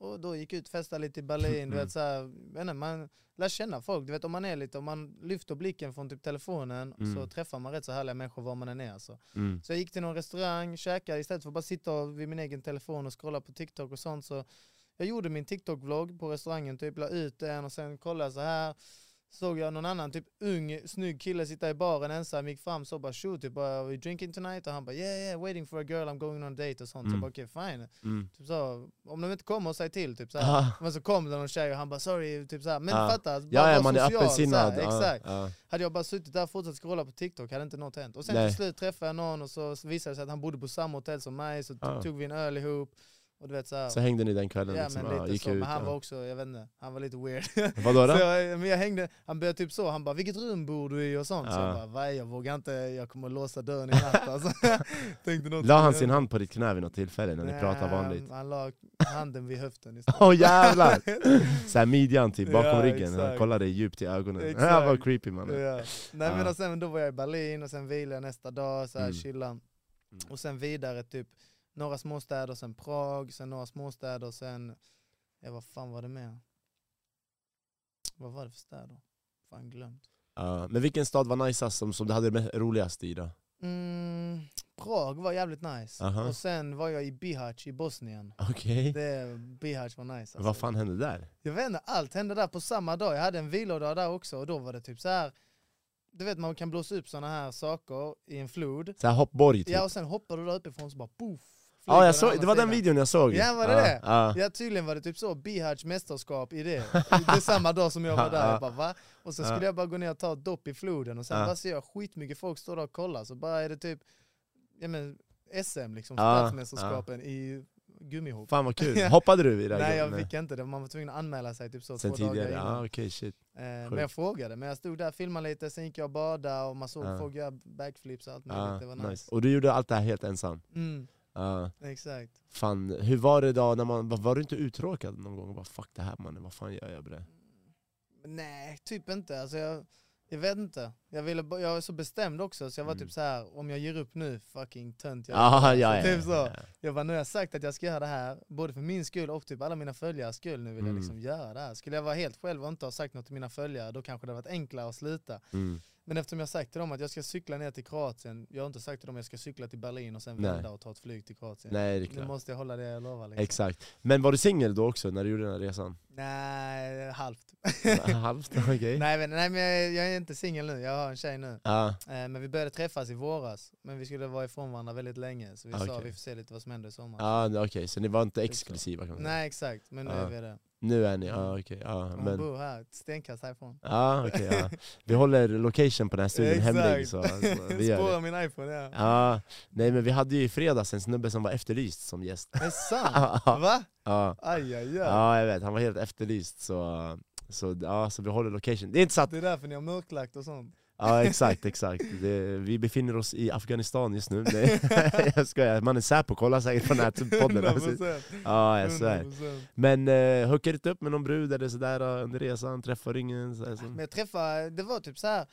Och då gick ut festade lite i Berlin, du Mm. vet, så här, jag vet inte, man lär känna folk. Du vet om man är lite, om man lyfter blicken från typ telefonen så Mm. träffar man rätt så härliga människor var man än är. Alltså. Mm. Så jag gick till någon restaurang, käkade istället för att bara sitta vid min egen telefon och scrolla på TikTok och sånt. Så jag gjorde min TikTok-vlogg på restaurangen, typ la ut den och sen kollade så här. Såg jag någon annan typ ung, snygg kille sitta i baren ensam, gick fram så bara shoot, typ bara, we drinking tonight? Och han bara yeah yeah, waiting for a girl, I'm going on a date och sånt. Så Mm. jag bara okej fine. Mm. Typ så, om de inte kommer, säg till. Typ så här. Ah. Men så kom det någon tjej och han bara sorry, typ så här. Men Ja. fatta, bara Ja, ja man är social, så öppensinnad. Ja, Exakt. ja. Hade jag bara suttit där och fortsatt scrolla på TikTok hade inte något hänt. Och sen Nej. till slut träffade jag någon och så visade det sig att han bodde på samma hotell som mig, så Ah. tog vi en öl ihop. Och du vet så här. Så hängde ni den kvällen ja liksom? men lite gick så, ut, men han ja. var också, jag vet inte, han var lite weird. Vadå då? så men jag hängde, han började typ så, han bara 'vilket rum bor du i?' och sånt. Så Ja. jag bara 'vad, jag vågar inte, jag kommer att låsa dörren i natt' alltså. Tänkte något La han sin hand på ditt knä vid något tillfälle när ni Nej, pratade vanligt? Han, la handen vid höften istället. Åh jävlar! Såhär midjan typ bakom Ja, ryggen, han kollade djupt i ögonen. Exakt. Det var creepy man. Nej men och sen då var jag i Berlin och sen vilade jag nästa dag, så här Mm. chilla. Och sen vidare typ några småstäder, sen Prag, sen några småstäder, sen, ja vad fan var det mer? Vad var det för städer? Fan glömt. Ja, men vilken stad var najsast som, som du hade det me- roligast i då? Mm, Prag var jävligt nice. Aha. Och sen var jag i Bihać i Bosnien. Okej. Det, Bihać var nice alltså. Vad fan hände där? Jag vet inte, allt hände där på samma dag. Jag hade en vilodag där också och då var det typ så här. Du vet man kan blåsa upp såna här saker i en flod. Såhär hoppborg typ? Ja och sen hoppar du där uppifrån så bara poof. Ja, jag såg, det var den videon jag såg. Ja, var det ja, det? Ja. Ja tydligen var det typ så, Bihać mästerskap i det. Det är samma dag som jag var där. Jag bara, va? Och så skulle Ja. jag bara gå ner och ta ett dopp i floden och sen bara ser jag skitmycket folk stå där och kolla. Så bara är det typ ja, men, SM liksom, stadsmästerskapen i gummihopp. Fan vad kul. Hoppade du i det? Nej jag fick inte det, man var tvungen att anmäla sig typ så Sen två tidigare? dagar innan. Ja okej shit. Eh, men jag frågade, men jag stod där och filmade lite, sen gick jag och badade och man såg Ja. folk göra backflips och allt möjligt. Ja, det var nice. nice. Och du gjorde allt det här helt ensam? Mm, Ja. exakt. Fan, hur var det då? När man, var, du inte uttråkad någon gång? Bara, Fuck det här mannen, vad fan gör jag med det? Nej, typ inte. Alltså jag, jag vet inte. Jag, ville, jag var så bestämd också så jag var Mm. typ så här: om jag ger upp nu, fucking tönt jag Ah, är. ja, ja, typ ja, ja. Jag bara, nu har jag sagt att jag ska göra det här, både för min skull och typ alla mina följares skull, nu vill Mm. jag liksom göra det här. Skulle jag vara helt själv och inte ha sagt något till mina följare, då kanske det hade varit enklare att sluta. Mm. Men eftersom jag sagt till dem att jag ska cykla ner till Kroatien, jag har inte sagt till dem att jag ska cykla till Berlin och sen vända och ta ett flyg till Kroatien. Nej det är Nu klart. måste jag hålla det jag lovar liksom. Exakt. Men var du singel då också när du gjorde den här resan? Nej, halvt. Halvt? Okej. nej, men, nej men jag, jag är inte singel nu, jag har en tjej nu. Ja, Eh, men vi började träffas i våras, men vi skulle vara ifrån varandra väldigt länge. Så vi sa Okej. vi får se lite vad som händer i sommar. ja okej, så ni var inte Typ exklusiva kan man säga? Nej exakt, men nu Ja. är vi det. Nu är ni, ja okej. ja, Hon men... bor här, ett stenkast härifrån. Ja, okej. ja. Vi håller location på den här studion hemlig så, så vi. Spårar min iPhone, ja. Ja, nej men vi hade ju i fredags en snubbe som var efterlyst som gäst. Är det sant? Ja, Va? ja, Aj, aj, aj. ja jag vet, han var helt efterlyst så, så, ja, så vi håller location. Det är inte så att, Det är därför ni har mörklagt och sånt. Ja exakt, exakt. Det, vi befinner oss i Afghanistan just nu. Nej, jag skojar, man är Säpo, kolla säkert på den här podden. Alltså. 100%. Ja jag svär. 100%. Men uh, hookade inte upp med någon brud eller sådär uh, under resan, träffade ingen? Så, så. Men jag träffade, det var typ så här.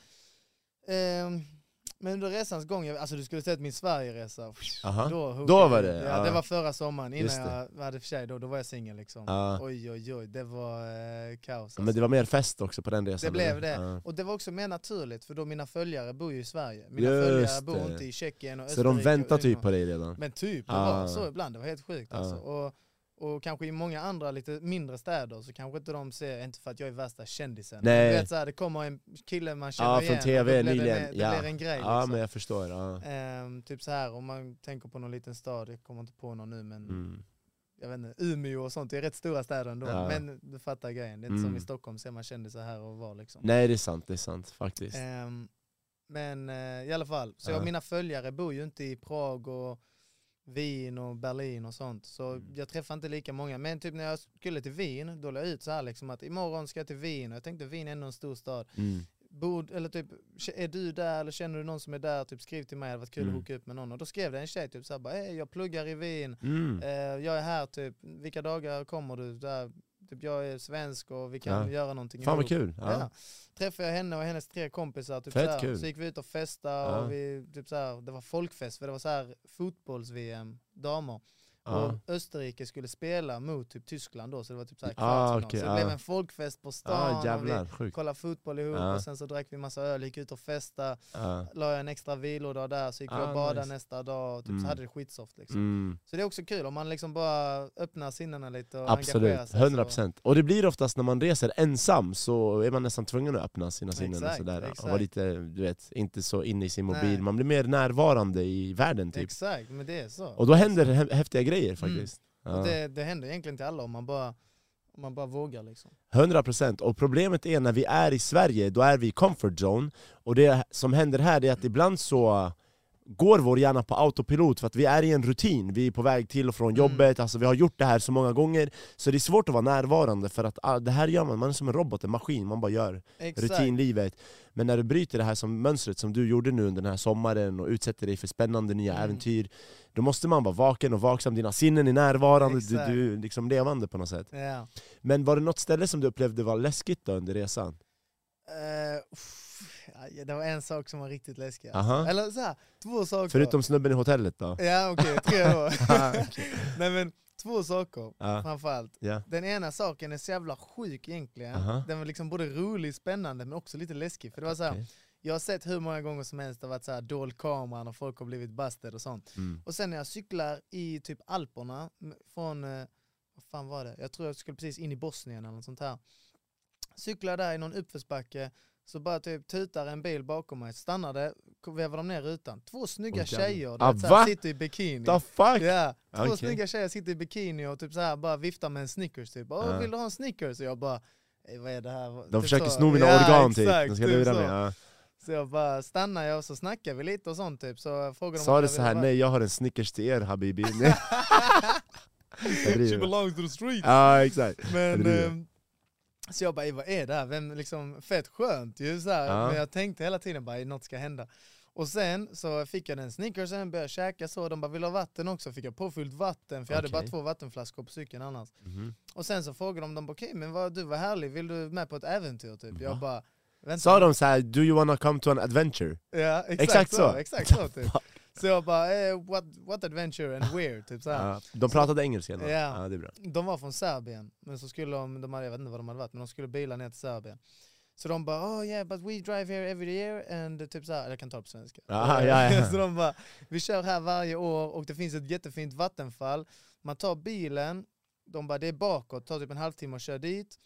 ehm, men under resans gång, alltså du skulle sett min Sverigeresa. Aha. Då, Då var det, Ja, det var förra sommaren innan jag hade för sig, då, då var jag singel liksom. Ja. Oj oj oj, det var eh, kaos. Alltså. Men det var mer fest också på den resan? Det blev det. Ja. Och det var också mer naturligt, för då mina följare bor ju i Sverige. Mina Just följare bor det. inte i Tjeckien och Så de Österrike väntar typ på dig redan? Men typ, det var så ibland, det var helt sjukt alltså. Och, och kanske i många andra lite mindre städer så kanske inte de ser, inte för att jag är värsta kändisen. Nej. Du vet, så här, det kommer en kille man känner Ja, igen från TV nyligen. Det, det ja. blir en grej ja, liksom. men jag förstår. Ja. Ehm, typ så här om man tänker på någon liten stad, jag kommer inte på någon nu men Mm. jag vet inte, Umeå och sånt, det är rätt stora städer ändå. Ja. Men du fattar grejen, det är inte som Mm. i Stockholm ser man kändisar här och var liksom. Nej det är sant, det är sant faktiskt. Ehm, men eh, i alla fall, så Ja. jag, mina följare bor ju inte i Prag och Wien och Berlin och sånt. Så Mm. jag träffar inte lika många. Men typ när jag skulle till Wien, då la jag ut så här liksom att imorgon ska jag till Wien. Och jag tänkte Wien är ändå en stor stad. Mm. Bor, eller typ, är du där eller känner du någon som är där? Typ skriv till mig, det hade varit kul Mm. att hooka upp med någon. Och då skrev det en tjej typ så här, bara, hey, jag pluggar i Wien. Mm. Eh, jag är här typ, vilka dagar kommer du? Där, typ, jag är svensk och vi kan Ja. göra någonting Fan vad kul! Ja. Ja. Träffade jag henne och hennes tre kompisar, typ Fett kul. så gick vi ut och festade och vi, typ såhär, det var folkfest för det var såhär fotbolls-VM, damer. Och Österrike skulle spela mot typ Tyskland då, så det var typ såhär Ah, kvartsfinal. okej, så det ah. blev en folkfest på stan Ah, och vi jävlar, sjukt. kollade fotboll ihop och sen så drack vi massa öl, gick ut och festade, Ja. la jag en extra vilodag där, så gick vi Ah, och badade nice. nästa dag och typ Mm. så hade det skitsoft liksom. Mm. Så det är också kul om man liksom bara öppnar sinnena lite och Absolut, engagerar sig. 100% Och det blir oftast när man reser ensam så är man nästan tvungen att öppna sina sinnen och Exakt, sådär och exakt. vara lite, du vet, inte så inne i sin mobil, Nej. man blir mer närvarande i världen Så, typ exakt, men det är så. Och då händer hä- häftiga grejer faktiskt Och ja. det, det händer egentligen till alla om man bara, om man bara vågar liksom. 100% och problemet är när vi är i Sverige, då är vi i comfort zone Och det som händer här är att ibland så går vår hjärna på autopilot för att vi är i en rutin, vi är på väg till och från Mm. jobbet, alltså vi har gjort det här så många gånger Så det är svårt att vara närvarande för att ah, det här gör man, man är som en robot, en maskin, man bara gör Exakt. rutinlivet Men när du bryter det här som mönstret som du gjorde nu under den här sommaren och utsätter dig för spännande nya Mm. äventyr Då måste man vara vaken och vaksam, dina sinnen är närvarande, du, Exakt. du är liksom levande på något sätt Ja. Men var det något ställe som du upplevde var läskigt då under resan? Ja, det var en sak som var riktigt läskig. Aha. Eller så här, två saker. Förutom snubben i hotellet då? Ja okej, tre då. Ah. Nej men två saker Ja. framförallt. Ja. Den ena saken är så jävla sjuk egentligen. Aha. Den var liksom både rolig, spännande men också lite läskig. För det var så här, Okej. Jag har sett hur många gånger som helst det har varit så här dold kamera när folk har blivit busted och sånt. Mm. Och sen när jag cyklar i typ Alperna, från, eh, vad fan var det? Jag tror jag skulle precis in i Bosnien eller något sånt här. Cyklar där i någon uppförsbacke, så bara typ tutar en bil bakom mig, stannade, vevar de ner rutan. Två snygga jävlar. tjejer, Ah, så här, sitter i bikini. The fuck? Ja, två Okej. snygga tjejer sitter i bikini och typ så här bara viftar med en Snickers typ. Åh, vill du ha en Snickers? Och jag bara, "Ey, vad är det här? De Typ försöker så. sno mina Ja, organ typ, de ska typ lura så. mig ja. Så jag bara stannar jag och så snackar vi lite och sånt typ. Så jag frågade Sa du så här, nej jag har en Snickers till er habibi. She belongs to the streets. Ja exakt Men, så jag bara, "Ey, vad är det här? Vem, liksom, fett skönt ju så här. Ja. Men jag tänkte hela tiden bara, "Ey, något ska hända. Och sen så fick jag den snickersen, började käka så, de bara vill ha vatten också? Fick jag påfyllt vatten, för jag hade bara två vattenflaskor på cykeln annars. Mhm. Och sen så frågade de, de okej men vad, du var härlig, vill du med på ett äventyr typ? Jag Va? bara, vänta. Sa de så här, do you wanna come to an adventure? Ja, exakt, Exakt så. så? Exakt så typ. Så jag bara, eh, what, what adventure and where? Typ så här. Ja. De pratade engelska ändå? Ja. ja det är bra De var från Serbien, men så skulle de, de hade, jag vet inte var de hade varit, men de skulle bila ner till Serbien. Så de bara oh yeah but we drive here every year and typ såhär, eller jag kan ta det på svenska. Aha, ja, ja. så de bara, vi kör här varje år och det finns ett jättefint vattenfall. Man tar bilen, de bara det är bakåt, tar typ en halvtimme och kör dit.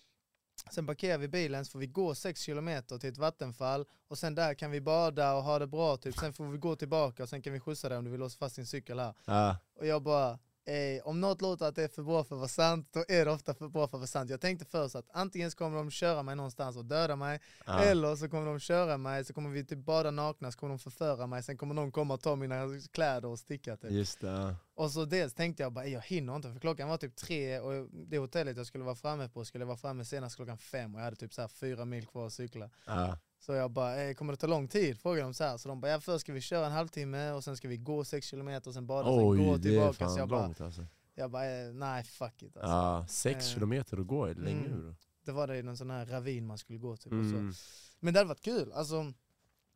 Sen parkerar vi bilen så får vi gå 6 kilometer till ett vattenfall och sen där kan vi bada och ha det bra typ. Sen får vi gå tillbaka och sen kan vi skjutsa dig om du vill låsa fast din cykel här. Ja. Och jag bara, eh, om något låter att det är för bra för att vara sant, då är det ofta för bra för att vara sant. Jag tänkte först att antingen så kommer de köra mig någonstans och döda mig, Ja. eller så kommer de köra mig, så kommer vi typ bada nakna, så kommer de förföra mig, sen kommer någon komma och ta mina kläder och sticka typ. Just det. Och så dels tänkte jag bara, jag hinner inte för klockan var typ tre och det hotellet jag skulle vara framme på skulle jag vara framme senast klockan fem och jag hade typ så här fyra mil kvar att cykla. Ja. Så jag bara, kommer det ta lång tid? Frågade de så här. Så de bara, ja först ska vi köra en halvtimme och sen ska vi gå sex kilometer och sen bada och sen gå tillbaka. Så jag bara, långt alltså. jag bara eh, nej fuck it alltså. Ja, sex Eh, kilometer att gå är det länge mm. Det var det i någon sån här ravin man skulle gå typ och så. Mm. Men det hade varit kul, alltså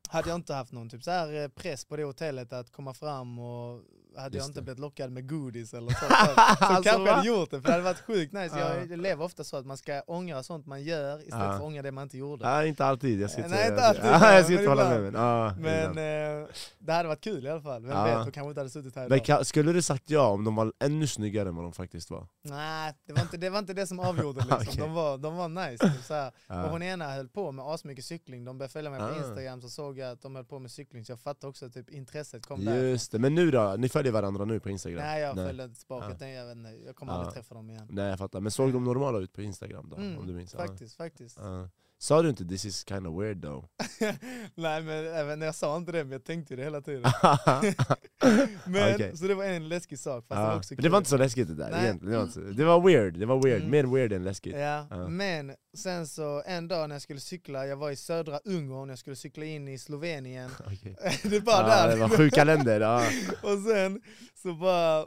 hade jag inte haft någon typ så här eh, press på det hotellet att komma fram och hade jag Just inte det. blivit lockad med godis eller så, så, så Alltså, kanske jag hade gjort det för det hade varit sjukt nice. Ja. Jag lever ofta så att man ska ångra sånt man gör istället Ja. för att ångra det man inte gjorde. Nej inte alltid, jag ska inte Nej, inte det. alltid, Ja, jag ska men inte hålla med men, ja, Men eh, det hade varit kul i alla fall. Vem Ja. vet, då kanske inte hade suttit här Men idag. ka- skulle du sagt ja om de var ännu snyggare än vad de faktiskt var? Nej, det var, inte, det var inte det som avgjorde liksom. Okej. de, var, de var nice. Typ, så. Ja. Och hon ena höll på med asmycket cykling, de började följa mig på Ah. Instagram så såg jag att de höll på med cykling så jag fattade också att typ intresset kom därifrån. Just det, men nu då? Ni följer varandra nu på Instagram? Nej jag Nej. följde inte tillbaka, Ja. jag, vet inte, jag kommer Ja. aldrig träffa dem igen. Nej jag fattar, men såg de normala ut på Instagram då? Mm, om du minns? Faktiskt, faktiskt. Ja. Sa du inte 'this is kind of weird though'? Nej men även när jag sa inte det, men jag tänkte det hela tiden. men, Okej. Så det var en läskig sak, fast det var också Men det var kul. inte så läskigt det där Nej. egentligen, det var, så, det var weird, det var weird, Mm. mer weird än läskigt Ja, Ja. men sen så en dag när jag skulle cykla, jag var i södra Ungern, jag skulle cykla in i Slovenien. Det bara ja, där. Det var sjuka länder, ja. Och sen så bara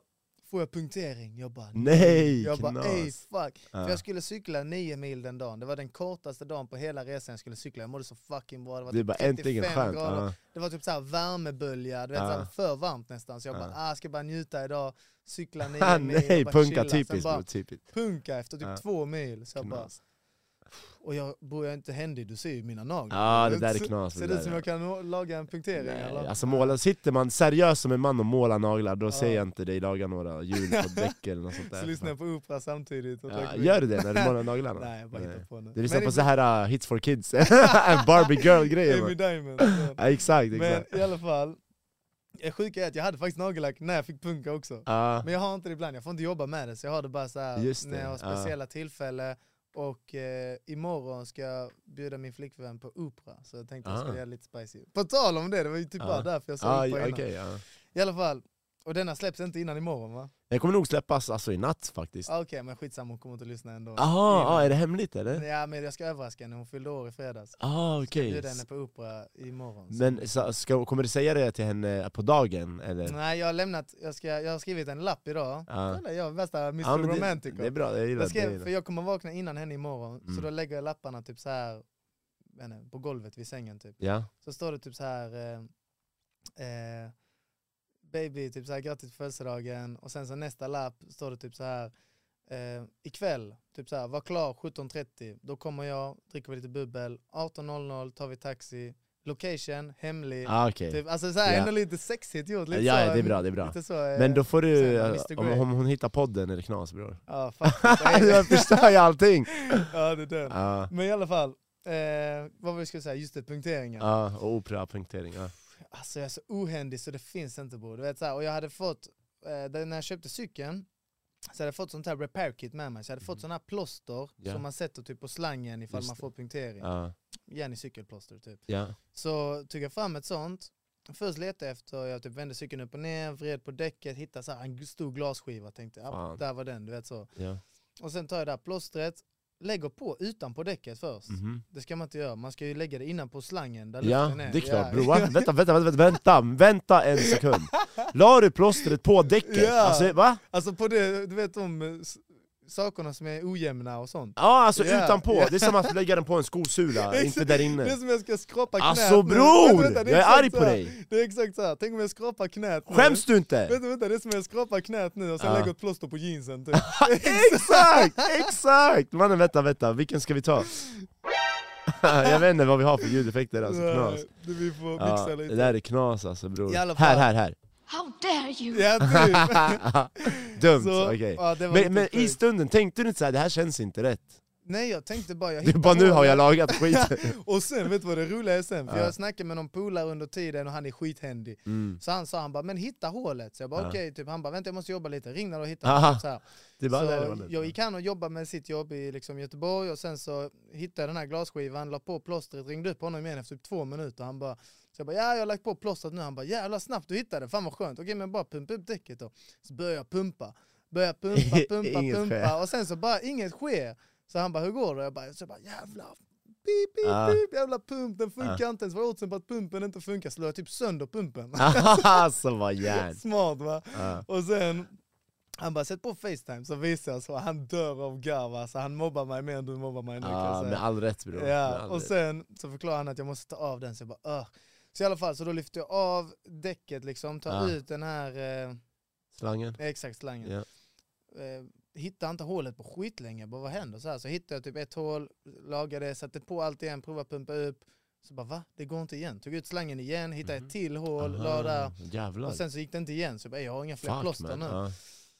får jag punktering. Jag bara Nej, Jag bara ey fuck. Ja. För jag skulle cykla nio mil den dagen. Det var den kortaste dagen på hela resan jag skulle cykla. Jag mådde så fucking bra. Det var Det typ bara 35 äntligen skönt. grader. Ja. Det var typ så här värmebölja, du vet, Ja. för varmt nästan. Så jag Ja. bara, ah, ska bara njuta idag, cykla nio mil nej, punka chilla. Typiskt bara typiskt. punka efter typ två mil. Så jag bara. Och jag bor jag inte händig, du ser ju mina naglar. Ja det där är knas. Ser det ut som jag kan laga en punktering Nej, eller? alltså måla, sitter man seriös som en man och målar naglar, då Ja. ser jag inte dig laga några hjul på däck eller något sånt där. Så lyssnar jag på opera samtidigt och ja, Gör du det när du målar naglarna? Nej jag bara hittar på nu. Du lyssnar Men på så här uh, hits for kids, Barbie girl grejer Amy. Diamond. Ja, exakt, Men exakt. i alla fall, det sjuka är att jag hade faktiskt nagellack när jag fick punka också. Ja, Men jag har inte det ibland, jag får inte jobba med det så jag har det bara så här när jag har speciella tillfällen och eh, imorgon ska jag bjuda min flickvän på opera så jag tänkte jag Ah. skulle göra lite spicy. På tal om det, det var ju typ Ja. bara därför jag sa ja, opera innan. okej, ja. I alla fall, och denna släpps inte innan imorgon va? Den kommer nog släppas alltså, i natt faktiskt. Ah, Okej men skitsamma, hon kommer inte att lyssna ändå. Jaha, ah, är det hemligt eller? Ja men jag ska överraska henne, hon fyllde år i fredags. Ah, okej. Bjuda henne på opera imorgon. Så- Men så, ska, kommer du säga det till henne på dagen eller? Nej jag har lämnat, jag, ska, jag har skrivit en lapp idag. Kolla, jag är värsta Mr det, Romantico. det är bra, jag gillar Jag, det. skrev, gillar för jag kommer vakna innan henne imorgon, så Mm. då lägger jag lapparna typ så här på golvet vid sängen typ. Ja, Så står det typ så här eh, eh, Baby, typ så här grattis på födelsedagen och sen så nästa lapp står det typ så här eh, ikväll, typ så här, var klar 17.30, då kommer jag, dricker vi lite bubbel, 18.00 tar vi taxi, location, hemlig. ah, okej. Typ, alltså så här, Ja. ändå lite sexigt gjort. Lite Ja, så, ja, det är bra, det är bra. Så, eh, Men då får du, om, om hon hittar podden är det knas bror. Ja, faktiskt. jag förstör ju allting! ja, det är den. Ja, Men i alla fall, eh, vad var vi skulle säga, just det, punkteringen. ja, och opera-punktering. Alltså jag är så ohändig så det finns inte bror. Du vet, så här, och jag hade fått, eh, när jag köpte cykeln, så hade jag fått sånt här repair kit med mig. Så jag hade fått Mhm. såna här plåster Ja. som man sätter typ på slangen ifall Just man får punktering. Igen i cykelplåster typ. ja. Så tog jag fram ett sånt. Först letade jag efter, jag typ vände cykeln upp och ner, vred på däcket, hittade så en stor glasskiva. Tänkte, Fan. där var den, du vet så. ja. Och sen tar jag det här plåstret, lägger på utanpå däcket först. Mhm. Det ska man inte göra, man ska ju lägga det innanpå slangen där Ja, är. det är klart Ja. bror. Va? Vänta, vänta, vänta, vänta, vänta en sekund. La du plåstret på däcket? Ja. Alltså, va? Alltså på det, du vet de eh, sakerna som är ojämna och sånt. Ja, alltså Ja, utanpå. Det är som att lägga den på en skosula, inte där Det är inne. som jag ska skrapa knät Alltså bror! Vänta, vänta, Jag är arg på dig! Det är exakt så här. tänk om jag skrapar knät nu. Skäms du inte? Vänta, vänta, det är som jag skrapar knät nu och sen Ja. lägger ett plåster på jeansen typ. exakt! Exakt! Mannen vänta, vänta, vilken ska vi ta? jag vet inte vad vi har för ljudeffekter alltså, knas. Det vi får mixa Ja, lite. det där är knas alltså bror. Här, här, här. How dare you? Ja, typ. Dumt, Så, okej. ja, det var lite Men, men i sjukt. stunden, tänkte du inte såhär, det här känns inte rätt? Nej jag tänkte bara, jag Du hittar bara nu har hålet. jag lagat skiten. Och sen, vet du vad det roliga är sen? För Ja. jag snackade med någon polare under tiden och han är skithändig. Mm. Så han sa han bara, men hitta hålet. Så jag bara Ja. okej, typ. han bara vänta jag måste jobba lite, ring när du hittar Aha. det. Så, här. Det är bara där det så var nu. jag gick han och jobbade med sitt jobb i liksom, Göteborg och sen så hittade jag den här glasskivan, la på plåstret, ringde upp honom igen efter typ två minuter. Han bara, så jag bara ja jag har lagt på plåstret nu. Han bara jävlar snabbt du hittade det, fan vad skönt. Okej men bara pumpa upp däcket då. Så började jag pumpa, började pumpa, pumpa, pumpa sker. och sen så bara inget sker. Så han bara hur går det? Jag bara, så jag bara jävlar. Pip, pip, Ah. jävla pump, den funkar inte ens. Vad är oddsen på att pumpen inte funkar? Slår jag typ sönder pumpen. alltså vad järn. Smart va? Ja. Och sen, han bara sätt på facetime så visar jag så, han dör av garv alltså. Han mobbar mig mer än du mobbar mig nu kan jag Ja, säga. med all rätt bror. Ja, all och rätt. sen så förklarar han att jag måste ta av den så jag bara Ugh. Så i alla fall, så då lyfter jag av däcket liksom, tar Ja. ut den här, eh, Slangen? exakt slangen. Ja. Eh, hittar inte hålet på skitlänge, bara vad händer? Så, här, så hittade jag typ ett hål, lagade, satte på allt igen, provade pumpa upp. Så bara va? Det går inte igen. Tog ut slangen igen, hittade Mhm. ett till hål, Aha, la där. Jävlar. Och sen så gick det inte igen, så jag bara jag har inga fler Fuck, plåster man. nu. Ja.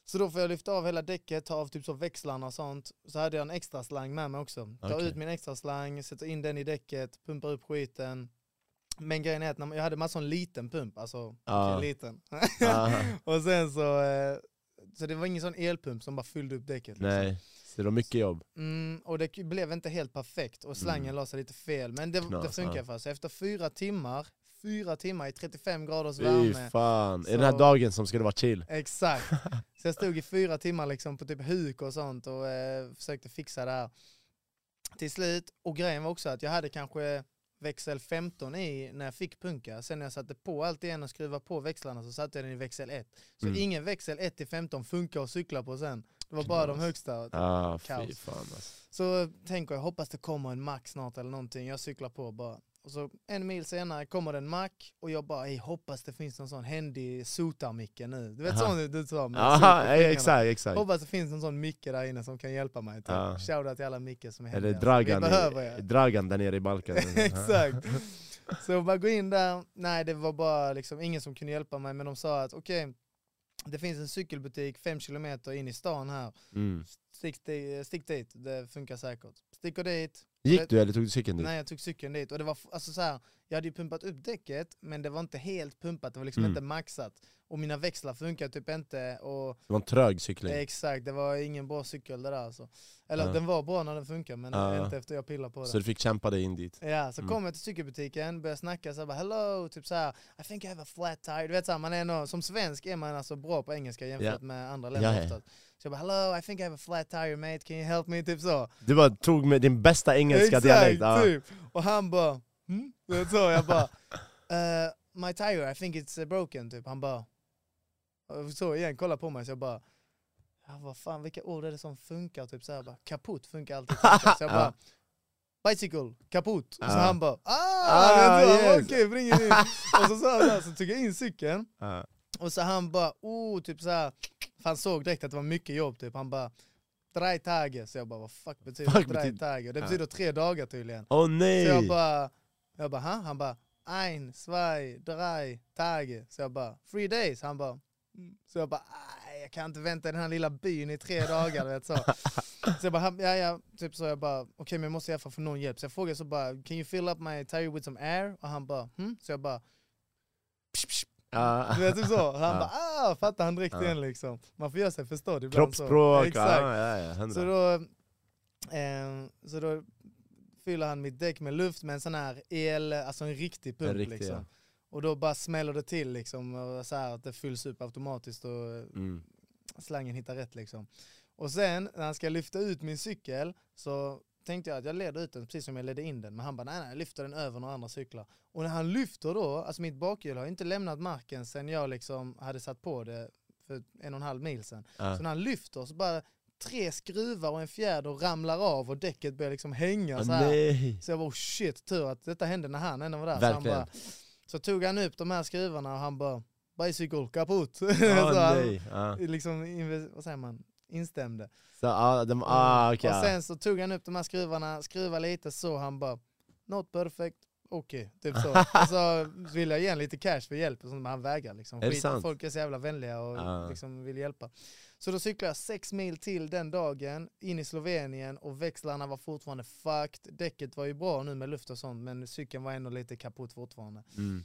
Så då får jag lyfta av hela däcket, ta av typ så växlarna och sånt. Så hade jag en extra slang med mig också. Ta Okej. ut min extra slang, sätter in den i däcket, pumpar upp skiten. Men grejen är att jag hade med sån liten pump, alltså okej, liten. Aha. och sen så, eh, så det var ingen sån elpump som bara fyllde upp däcket. Liksom. Nej, så det var mycket jobb. Mm, och det blev inte helt perfekt och slangen Mm. la sig lite fel. Men det, Knas, det funkar ja. för Så efter fyra timmar, fyra timmar i 35 graders Fy värme. fan. Så- Är den här dagen som skulle vara chill? Exakt. Så jag stod i fyra timmar liksom på typ huk och sånt och eh, försökte fixa det här. Till slut, och grejen var också att jag hade kanske växel 15 i när jag fick punka. Sen när jag satte på allt igen och skruvade på växlarna så satte jag den i växel 1. Så Mm. ingen växel 1 till 15 funkar att cykla på sen. Det var bara de högsta. Ah, Kaos. fan alltså. Så tänker jag, hoppas det kommer en mack snart eller någonting. Jag cyklar på bara. Och så en mil senare kommer det en mack och jag bara, "Ey, hoppas det finns någon sån händig sotarmicke nu. Du vet Aha. sån du, sa med Aha, exakt, exakt. Hoppas det finns någon sån micke där inne som kan hjälpa mig. Typ. Ja. Shoutout till alla mickar som är Eller händiga. Dragan, Vi behöver i, er. Dragan där nere i Balkan. Exakt. Så jag bara gå in där, nej det var bara liksom ingen som kunde hjälpa mig men de sa att okej, det finns en cykelbutik fem kilometer in i stan här. Mm. Stick, stick dit, det funkar säkert. Sticker dit, Gick du eller tog du cykeln dit? Nej jag tog cykeln dit och det var alltså så här, jag hade ju pumpat upp däcket men det var inte helt pumpat, det var liksom Mm. inte maxat. Och mina växlar funkar typ inte och Det var en trög cykling. exakt, det var ingen bra cykel det där alltså. Eller Ja. den var bra när den funkar men Ja. inte efter jag pillade på Så den. du fick kämpa dig in dit? Ja, så Mm. kom jag till cykelbutiken, började snacka så jag bara hello, typ så här, I think I have a flat tire. Du vet så här, man är nog, som svensk är man alltså bra på engelska jämfört Ja. med andra länder ja. oftast. Så jag bara hello, I think I have a flat tire mate, can you help me? Typ så. Du bara tog med din bästa engelska Exakt, dialekt? Ja. typ. Och han bara, hmm? Så, jag bara, uh, my tire, I think it's uh, broken, typ. Han bara, så igen, kolla på mig, så jag bara, ja, vad fan, vilka ord är det som funkar? Typ så här, bara, kaputt funkar alltid. Funkar. Så jag bara, bicycle, kaputt. Och så Ja. han bara, ah, Ah, yes. okej, bring it in. Och så sa så, här, så tog jag in cykeln, Ja. Och så han bara, oh, typ så här, för han såg direkt att det var mycket jobb, typ. Han bara, drei tage. Så jag bara, vad fuck betyder Fuck drei betyder- tage? Det Ja. betyder tre dagar tydligen. Åh nej! Så jag bara, jag bara, ha? Han bara, ein, zwei, drei, tage. Så jag bara, three days. Han bara, mm. så jag bara, "Aj, jag kan inte vänta i den här lilla byn i tre dagar. Vet, så. så jag bara, ja, ja, typ så jag bara, okej men jag måste i alla fall få någon hjälp. Så jag frågade så bara, can you fill up my tire with some air? Och han bara, hm? Så jag bara. Ja. du vet typ så. Han Ja. bara, ah, fattar han direkt Ja. igen liksom. Man får göra sig förstådd ibland. så. Kroppsspråk, Exakt. ja, ja, Så då, eh, så då fyller han mitt däck med luft med en sån här el, alltså en riktig pump En riktig, liksom. Och då bara smäller det till liksom, och så här att det fylls upp automatiskt och Mm. slangen hittar rätt liksom. Och sen när han ska lyfta ut min cykel så tänkte jag att jag leder ut den precis som jag ledde in den. Men han bara nej nej, jag lyfter den över några andra cyklar. Och när han lyfter då, alltså mitt bakhjul har inte lämnat marken sen jag liksom hade satt på det för en och en halv mil sedan. Ja. Så när han lyfter så bara tre skruvar och en fjäder ramlar av och däcket börjar liksom hänga Ah, så här. nej! Så jag bara oh shit, tur att detta hände när han ändå var där. Så, han Verkligen. bara, så tog han upp de här skruvarna och han bara bicycle kaputt. så Ah, han nej. Ja. liksom, vad säger man, instämde. Så, ah, de, ah, okej. och ja. sen så tog han upp de här skruvarna, skruvade lite så han bara not perfect, okej. Typ så. och så vill jag ge lite cash för hjälp, och men han vägrar liksom. Är Skit, folk är så jävla vänliga och Ja. liksom vill hjälpa. Så då cyklade jag sex mil till den dagen, in i Slovenien och växlarna var fortfarande fucked. Däcket var ju bra nu med luft och sånt men cykeln var ändå lite kaputt fortfarande. Mm.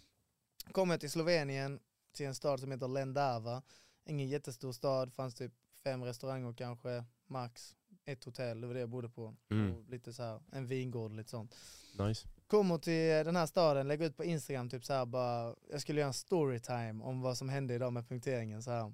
Kommer till Slovenien, till en stad som heter Lendava. Ingen jättestor stad, fanns typ fem restauranger kanske, max. Ett hotell, det var det jag bodde på. Mm. Och lite så här, en vingård och lite sånt. Nice. Kommer till den här staden, lägger ut på Instagram typ så här bara, jag skulle göra en storytime om vad som hände idag med punkteringen så här.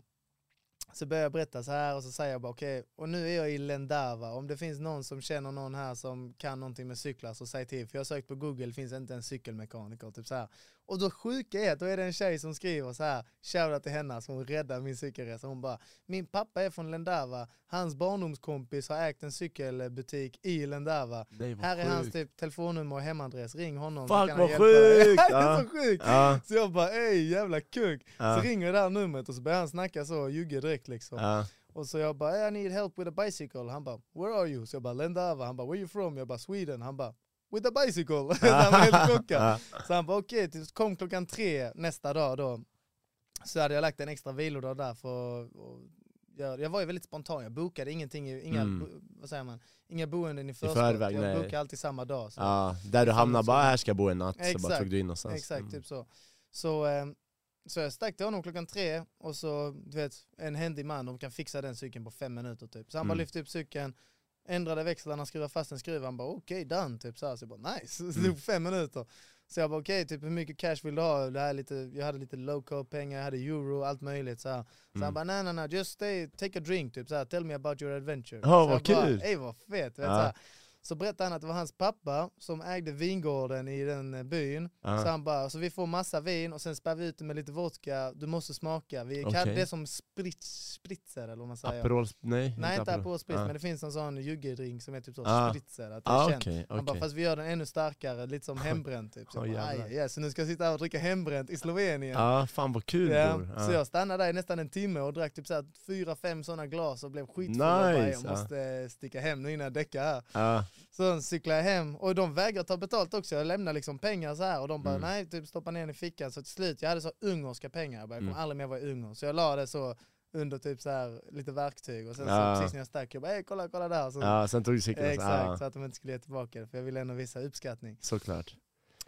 Så börjar jag berätta så här och så säger jag bara okej, och nu är jag i Lendava, om det finns någon som känner någon här som kan någonting med cyklar så säg till, för jag har sökt på google, finns inte en cykelmekaniker, typ så här. Och då sjuka är att då är det en tjej som skriver så här, shoutout till henne som räddade min cykelresa, hon bara min pappa är från Lendava, hans barndomskompis har ägt en cykelbutik i Lendava, här är hans typ telefonnummer och hemadress, ring honom så Fuck vad sjukt! det är så sjukt! Ja, Så jag bara ey jävla kuk! ja, Så ringer det här numret och så börjar han snacka så och ljuger direkt liksom. ja. Och så jag bara I need help with a bicycle. Han bara where are you? Så jag bara Lendava. Han bara where you from? Jag bara Sweden. Han bara with a bicycle. så han var helt chockad. Ja. Så han bara okej, okay, kom klockan tre nästa dag då. Så hade jag lagt en extra vilodag där för göra- jag var ju väldigt spontan, jag bokade ingenting, inga, Mm. bo, vad säger man, inga boenden i förskott. förväg, jag nej. bokade alltid samma dag. Så. Ja, där du hamnar bara, här ska jag bo en natt, så bara Exakt. tog du in någonstans. Exakt, Mm. typ så. Så, eh, så jag stack till honom klockan tre och så, du vet, en händig man, de kan fixa den cykeln på fem minuter typ. Så han bara Mm. lyfte upp cykeln, ändrade växlarna, skruvade fast en skruv, han bara okej, done, typ så här. Så jag bara nice, det Mm. tog fem minuter. Så jag bara okej, typ hur mycket cash vill du ha? Det här är lite, jag hade lite local pengar, jag hade euro, allt möjligt så här. Så Mm. han bara nej nej nej, just stay, take a drink, typ så här, tell me about your adventure. Så vad kul. Ey vad fett, vet, Ja. så, här. Så berättade han att det var hans pappa som ägde vingården i den eh, byn. Ja. Så han bara, så vi får massa vin och sen spär vi ut det med lite vodka, du måste smaka. Vi Okej. kallar det som spritz, spritzer eller vad man säger. Aperol, nej, Nej inte Aperol Spritz, Ja. men det finns en sån juggedrink som är typ så, Ah. spritzer. Att det är Ah, känt. okej, Han bara, fast vi gör den ännu starkare, lite som hembränt typ. Så, jag bara, aj, så nu ska jag sitta här och dricka hembränt i Slovenien. Ja, fan vad kul Ja, bror. Så Ja. jag stannade där i nästan en timme och drack typ så här fyra, fem sådana glas och blev skitfull. Nice, jag ja. måste sticka hem nu innan jag däckar här. Ja. Så cyklade jag hem och de vägrade ta betalt också. Jag lämnade liksom pengar så här och de bara Mm. nej, typ stoppa ner den i fickan. Så till slut, jag hade så ungerska pengar. Jag bara, jag kommer Mm. aldrig mer vara i Ungern. Så jag la det så under typ så här lite verktyg och sen Ja. så precis när jag stack, jag bara hey, kolla kolla där. Så, ja, sen tog du cykeln. exakt, Ja, så att de inte skulle ge tillbaka det för jag ville ändå visa uppskattning. såklart.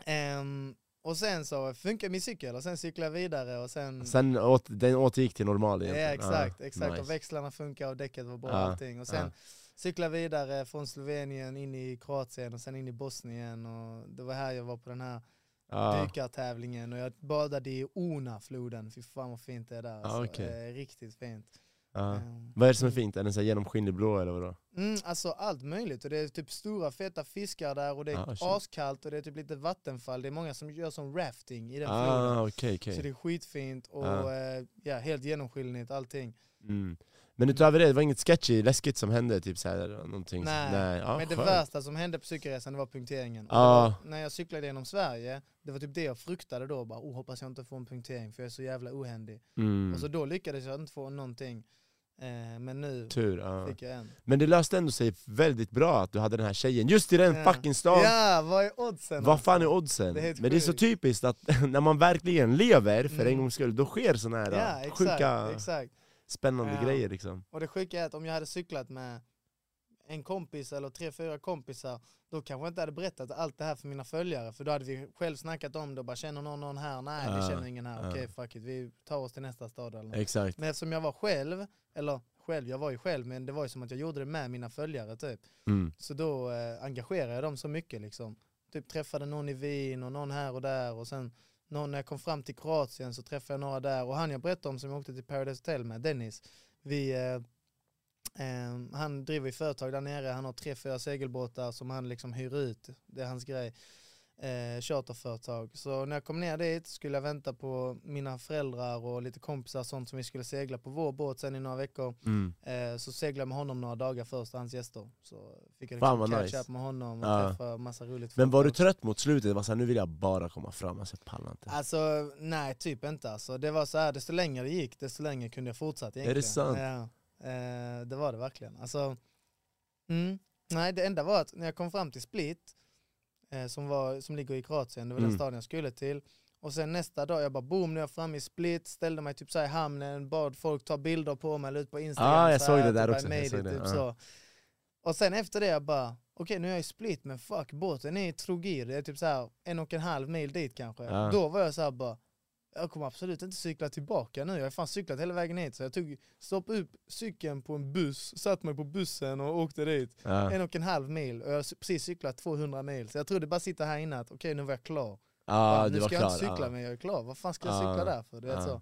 Ehm, och sen så funkade min cykel och sen cyklade jag vidare och sen Sen åt, den återgick till normal Ja egentligen. exakt, exakt. nice. och växlarna funkar och däcket var bra och Ja, allting. Och sen ja. jag vidare från Slovenien in i Kroatien och sen in i Bosnien och det var här jag var på den här Ja. dykartävlingen och jag badade i Ona-floden, fy fan vad fint det är där. Alltså. okej. eh, riktigt fint. Ja. Ehm, Vad är det som är fint? Är den så genomskinlig blå eller vadå? Mm, alltså allt möjligt och det är typ stora feta fiskar där och det är Ah, askallt och det är typ lite vattenfall. Det är många som gör som rafting i den floden. Ah, okej, okej. Så det är skitfint och Ja. eh, ja, helt genomskinligt allting. Mm. Men utöver det, det var inget sketchy, läskigt som hände? Typ så här, någonting? Nej, Nej. Ja, Men det skönt. värsta som hände på cykelresan det var punkteringen. Det var, när jag cyklade genom Sverige, det var typ det jag fruktade då. Bara, oh, hoppas jag inte får en punktering för jag är så jävla ohändig. Mm. Och så då lyckades jag inte få någonting. Eh, men nu Tur, ja. fick jag en. Men det löste ändå sig väldigt bra att du hade den här tjejen, just i den Ja. fucking stan! Ja, vad är oddsen? Vad fan är oddsen? Det är Men det är så typiskt att när man verkligen lever för en Mm. gångs skull, då sker såna här Ja, exakt, sjuka, exakt. Spännande Ja. grejer liksom. Och det sjuka är att om jag hade cyklat med en kompis eller tre, fyra kompisar, då kanske jag inte hade berättat allt det här för mina följare, för då hade vi själv snackat om det och bara känner någon någon här? Nej, vi känner ingen här. Okej, fuck it, vi tar oss till nästa stad eller något. Exakt. Men eftersom jag var själv, eller själv, jag var ju själv, men det var ju som att jag gjorde det med mina följare typ. Mm. Så då eh, engagerade jag dem så mycket liksom. Typ träffade någon i Wien och någon här och där och sen någon när jag kom fram till Kroatien så träffade jag några där och han jag berättade om som jag åkte till Paradise Hotel med, Dennis, vi, eh, eh, han driver ju företag där nere, han har tre, fyra segelbåtar som han liksom hyr ut, det är hans grej. Eh, charterföretag. Så när jag kom ner dit skulle jag vänta på mina föräldrar och lite kompisar sånt som vi skulle segla på vår båt sen i några veckor. Mm. Eh, så seglade jag med honom några dagar först, hans gäster. Så fick jag Fan, liksom catch nice. up med honom och Ja. träffa massa roligt Men folk var du trött mot slutet? Var så här, nu vill jag bara komma fram, alltså, jag pallar inte. Alltså nej, typ inte alltså. Det var så här, desto längre det gick, desto längre kunde jag fortsätta egentligen. det sant? Ja, eh, det var det verkligen. Alltså, mm, nej, det enda var att när jag kom fram till Split, eh, som, var, som ligger i Kroatien, det var Mm. den staden jag skulle till. Och sen nästa dag, jag bara boom, nu är jag framme i Split, ställde mig typ så här i hamnen, bad folk ta bilder på mig, la ut på Instagram. Ah, jag så såg det där typ, också, jag såg it, det, typ ja. så. Och sen efter det jag bara, okej nu är jag i Split men fuck båten är i Trogir, det är typ så här en och en halv mil dit kanske. Ja. Då var jag så här bara, jag kommer absolut inte cykla tillbaka nu, jag har fan cyklat hela vägen hit. Så jag tog, stoppade upp cykeln på en buss, satt mig på bussen och åkte dit. Ja. En och en halv mil och jag har precis cyklat 200 mil. Så jag trodde bara sitta här inne att okej nu var jag klar. Ja, Bara, du nu ska jag klar. inte cykla ja. men jag är klar, vad fan ska jag Ja. cykla där för? Vet, Ja. så.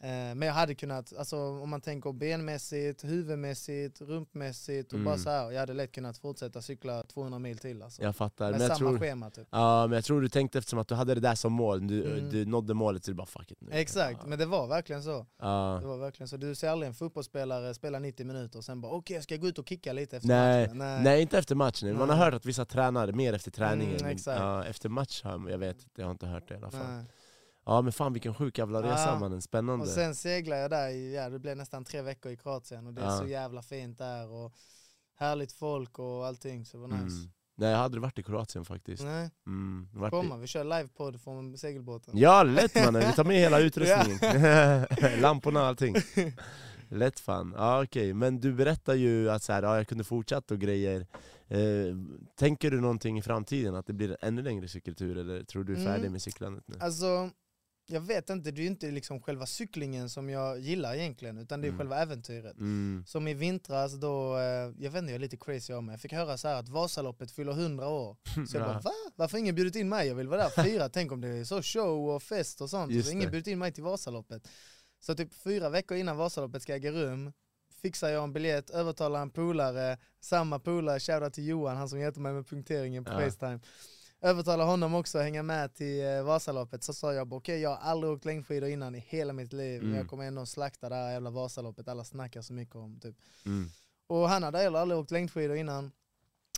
Eh, Men jag hade kunnat, alltså, om man tänker benmässigt, huvudmässigt, rumpmässigt och bara Mm. så här, jag hade lätt kunnat fortsätta cykla 200 mil till. Alltså. Jag fattar. Med Men samma tror, schema typ. ja, men jag tror du tänkte eftersom att du hade det där som mål, du, Mm. du nådde målet så du bara fuck it nu. Exakt, Ja. men det var verkligen så. Ja. Det var verkligen så. Du ser aldrig en fotbollsspelare spela 90 minuter och sen bara okej jag ska gå ut och kicka lite efter Nej, matchen. nej. inte efter matchen. Man har Nej. hört att vissa tränar mer efter träningen. Mm, men, exakt. ja, efter match jag vet jag har inte hört det i alla fall. nej. Ja men fan vilken sjuk jävla resa Ja. mannen, spännande. Och sen seglade jag där ja det blev nästan tre veckor i Kroatien och det är Ja. så jävla fint där och härligt folk och allting så det var nice. mm. Nej jag hade aldrig varit i Kroatien faktiskt. Nej, Mm. Komma, vi kör livepodd från segelbåten. Ja lätt mannen, vi tar med hela utrustningen. Lamporna och allting. Lätt fan. Ja okej, men du berättar ju att så här, ja, jag kunde fortsätta och grejer. Eh, tänker du någonting i framtiden, att det blir ännu längre cykeltur eller tror du är färdig Mm. med cyklandet nu? Alltså, jag vet inte, det är inte liksom själva cyklingen som jag gillar egentligen utan det är Mm. själva äventyret. Mm. Som i vintras då, eh, jag vet inte, jag är lite crazy om mig. Jag fick höra så här att Vasaloppet fyller 100 år. Så jag Ja. bara va? Varför har ingen bjudit in mig? Jag vill vara där och fira. Tänk om det är så show och fest och sånt. Just så ingen bjudit in mig till Vasaloppet. Så typ fyra veckor innan Vasaloppet ska äga rum fixar jag en biljett, övertalar en polare, samma polare, shoutout till Johan, han som hjälpte mig med punkteringen på Ja. Facetime. Övertalar honom också att hänga med till eh, Vasaloppet, så sa jag okej jag har aldrig åkt längdskidor innan i hela mitt liv, men Mm. jag kommer ändå slakta det här jävla Vasaloppet, alla snackar så mycket om typ. Mm. Och han hade heller aldrig åkt längdskidor innan.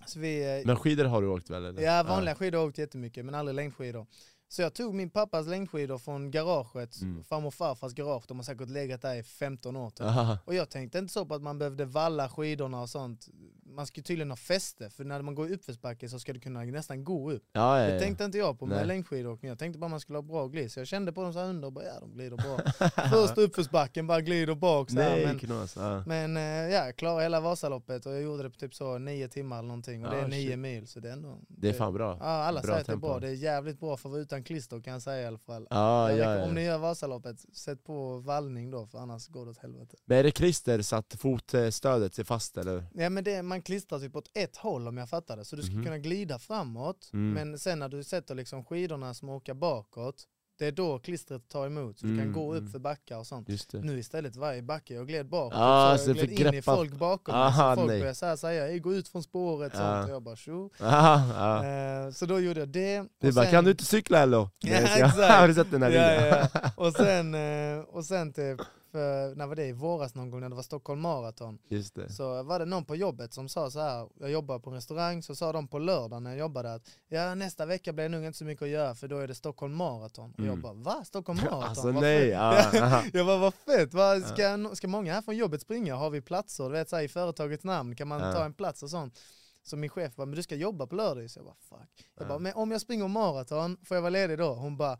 Så vi, eh, Men skidor har du åkt väl? Eller? ja, vanliga skidor har jag åkt jättemycket, men aldrig längdskidor. Så jag tog min pappas längdskidor från garaget, Mm. farmor och farfars garage, de har säkert legat där i 15 år typ. Och jag tänkte inte så på att man behövde valla skidorna och sånt. Man ska tydligen ha fäste, för när man går i uppförsbacke så ska du kunna nästan gå upp. Ja, ja, Det ja. tänkte inte jag på med längdskidåkning, jag tänkte bara man skulle ha bra glid. Så jag kände på dem så under och bara ja de glider bra. Första uppförsbacken bara glider bak så här, Nej, men knas. Ja. men eh, ja, jag klarade hela Vasaloppet och jag gjorde det på typ så nio timmar eller någonting och det är nio shit. mil så det är ändå... Det är fan bra. Ja, alla bra säger att det är bra, det är jävligt bra för att vara utan klister kan jag säga i alla fall. Rekom-. Om ni gör Vasaloppet, sätt på vallning då för annars går det åt helvete. Men är det klister så att fotstödet är fast eller? Ja men det, man klistrar typ åt ett håll om jag fattar det, så du ska Mhm. kunna glida framåt, Mm. men sen när du sätter liksom skidorna som åker bakåt, det är då klistret tar emot, så du Mm, kan gå upp mm. för backar och sånt. Nu istället varje backe, jag gled bakåt, Ah, så så jag du gled in i folk bakom mig, så folk nej. började så här säga "Ey, gå ut från spåret Ja. sånt, och jag bara tjo. Aha, ja. Eh, Så då gjorde jag det. Du bara, sen- kan du inte cykla eller? Ja, så exakt. Har du sett den här Ja, videon? ja, Och sen, eh, och sen typ, för, när var det? I våras någon gång när det var Stockholm Marathon. Just det. Så var det någon på jobbet som sa så här, jag jobbar på en restaurang, så sa de på lördag när jag jobbade att ja nästa vecka blir det nog inte så mycket att göra för då är det Stockholm Marathon. Och jag Mm. bara va? Stockholm Marathon? Alltså Vad nej, fett." ja, aha. Jag bara vad fett, vad, ska, ska många här från jobbet springa? Har vi platser? Du vet så här, i företagets namn, kan man Ja. ta en plats och sånt? Så min chef bara, men du ska jobba på lördag? Så jag bara fuck. Jag Ja. bara, men om jag springer maraton, får jag vara ledig då? Hon bara,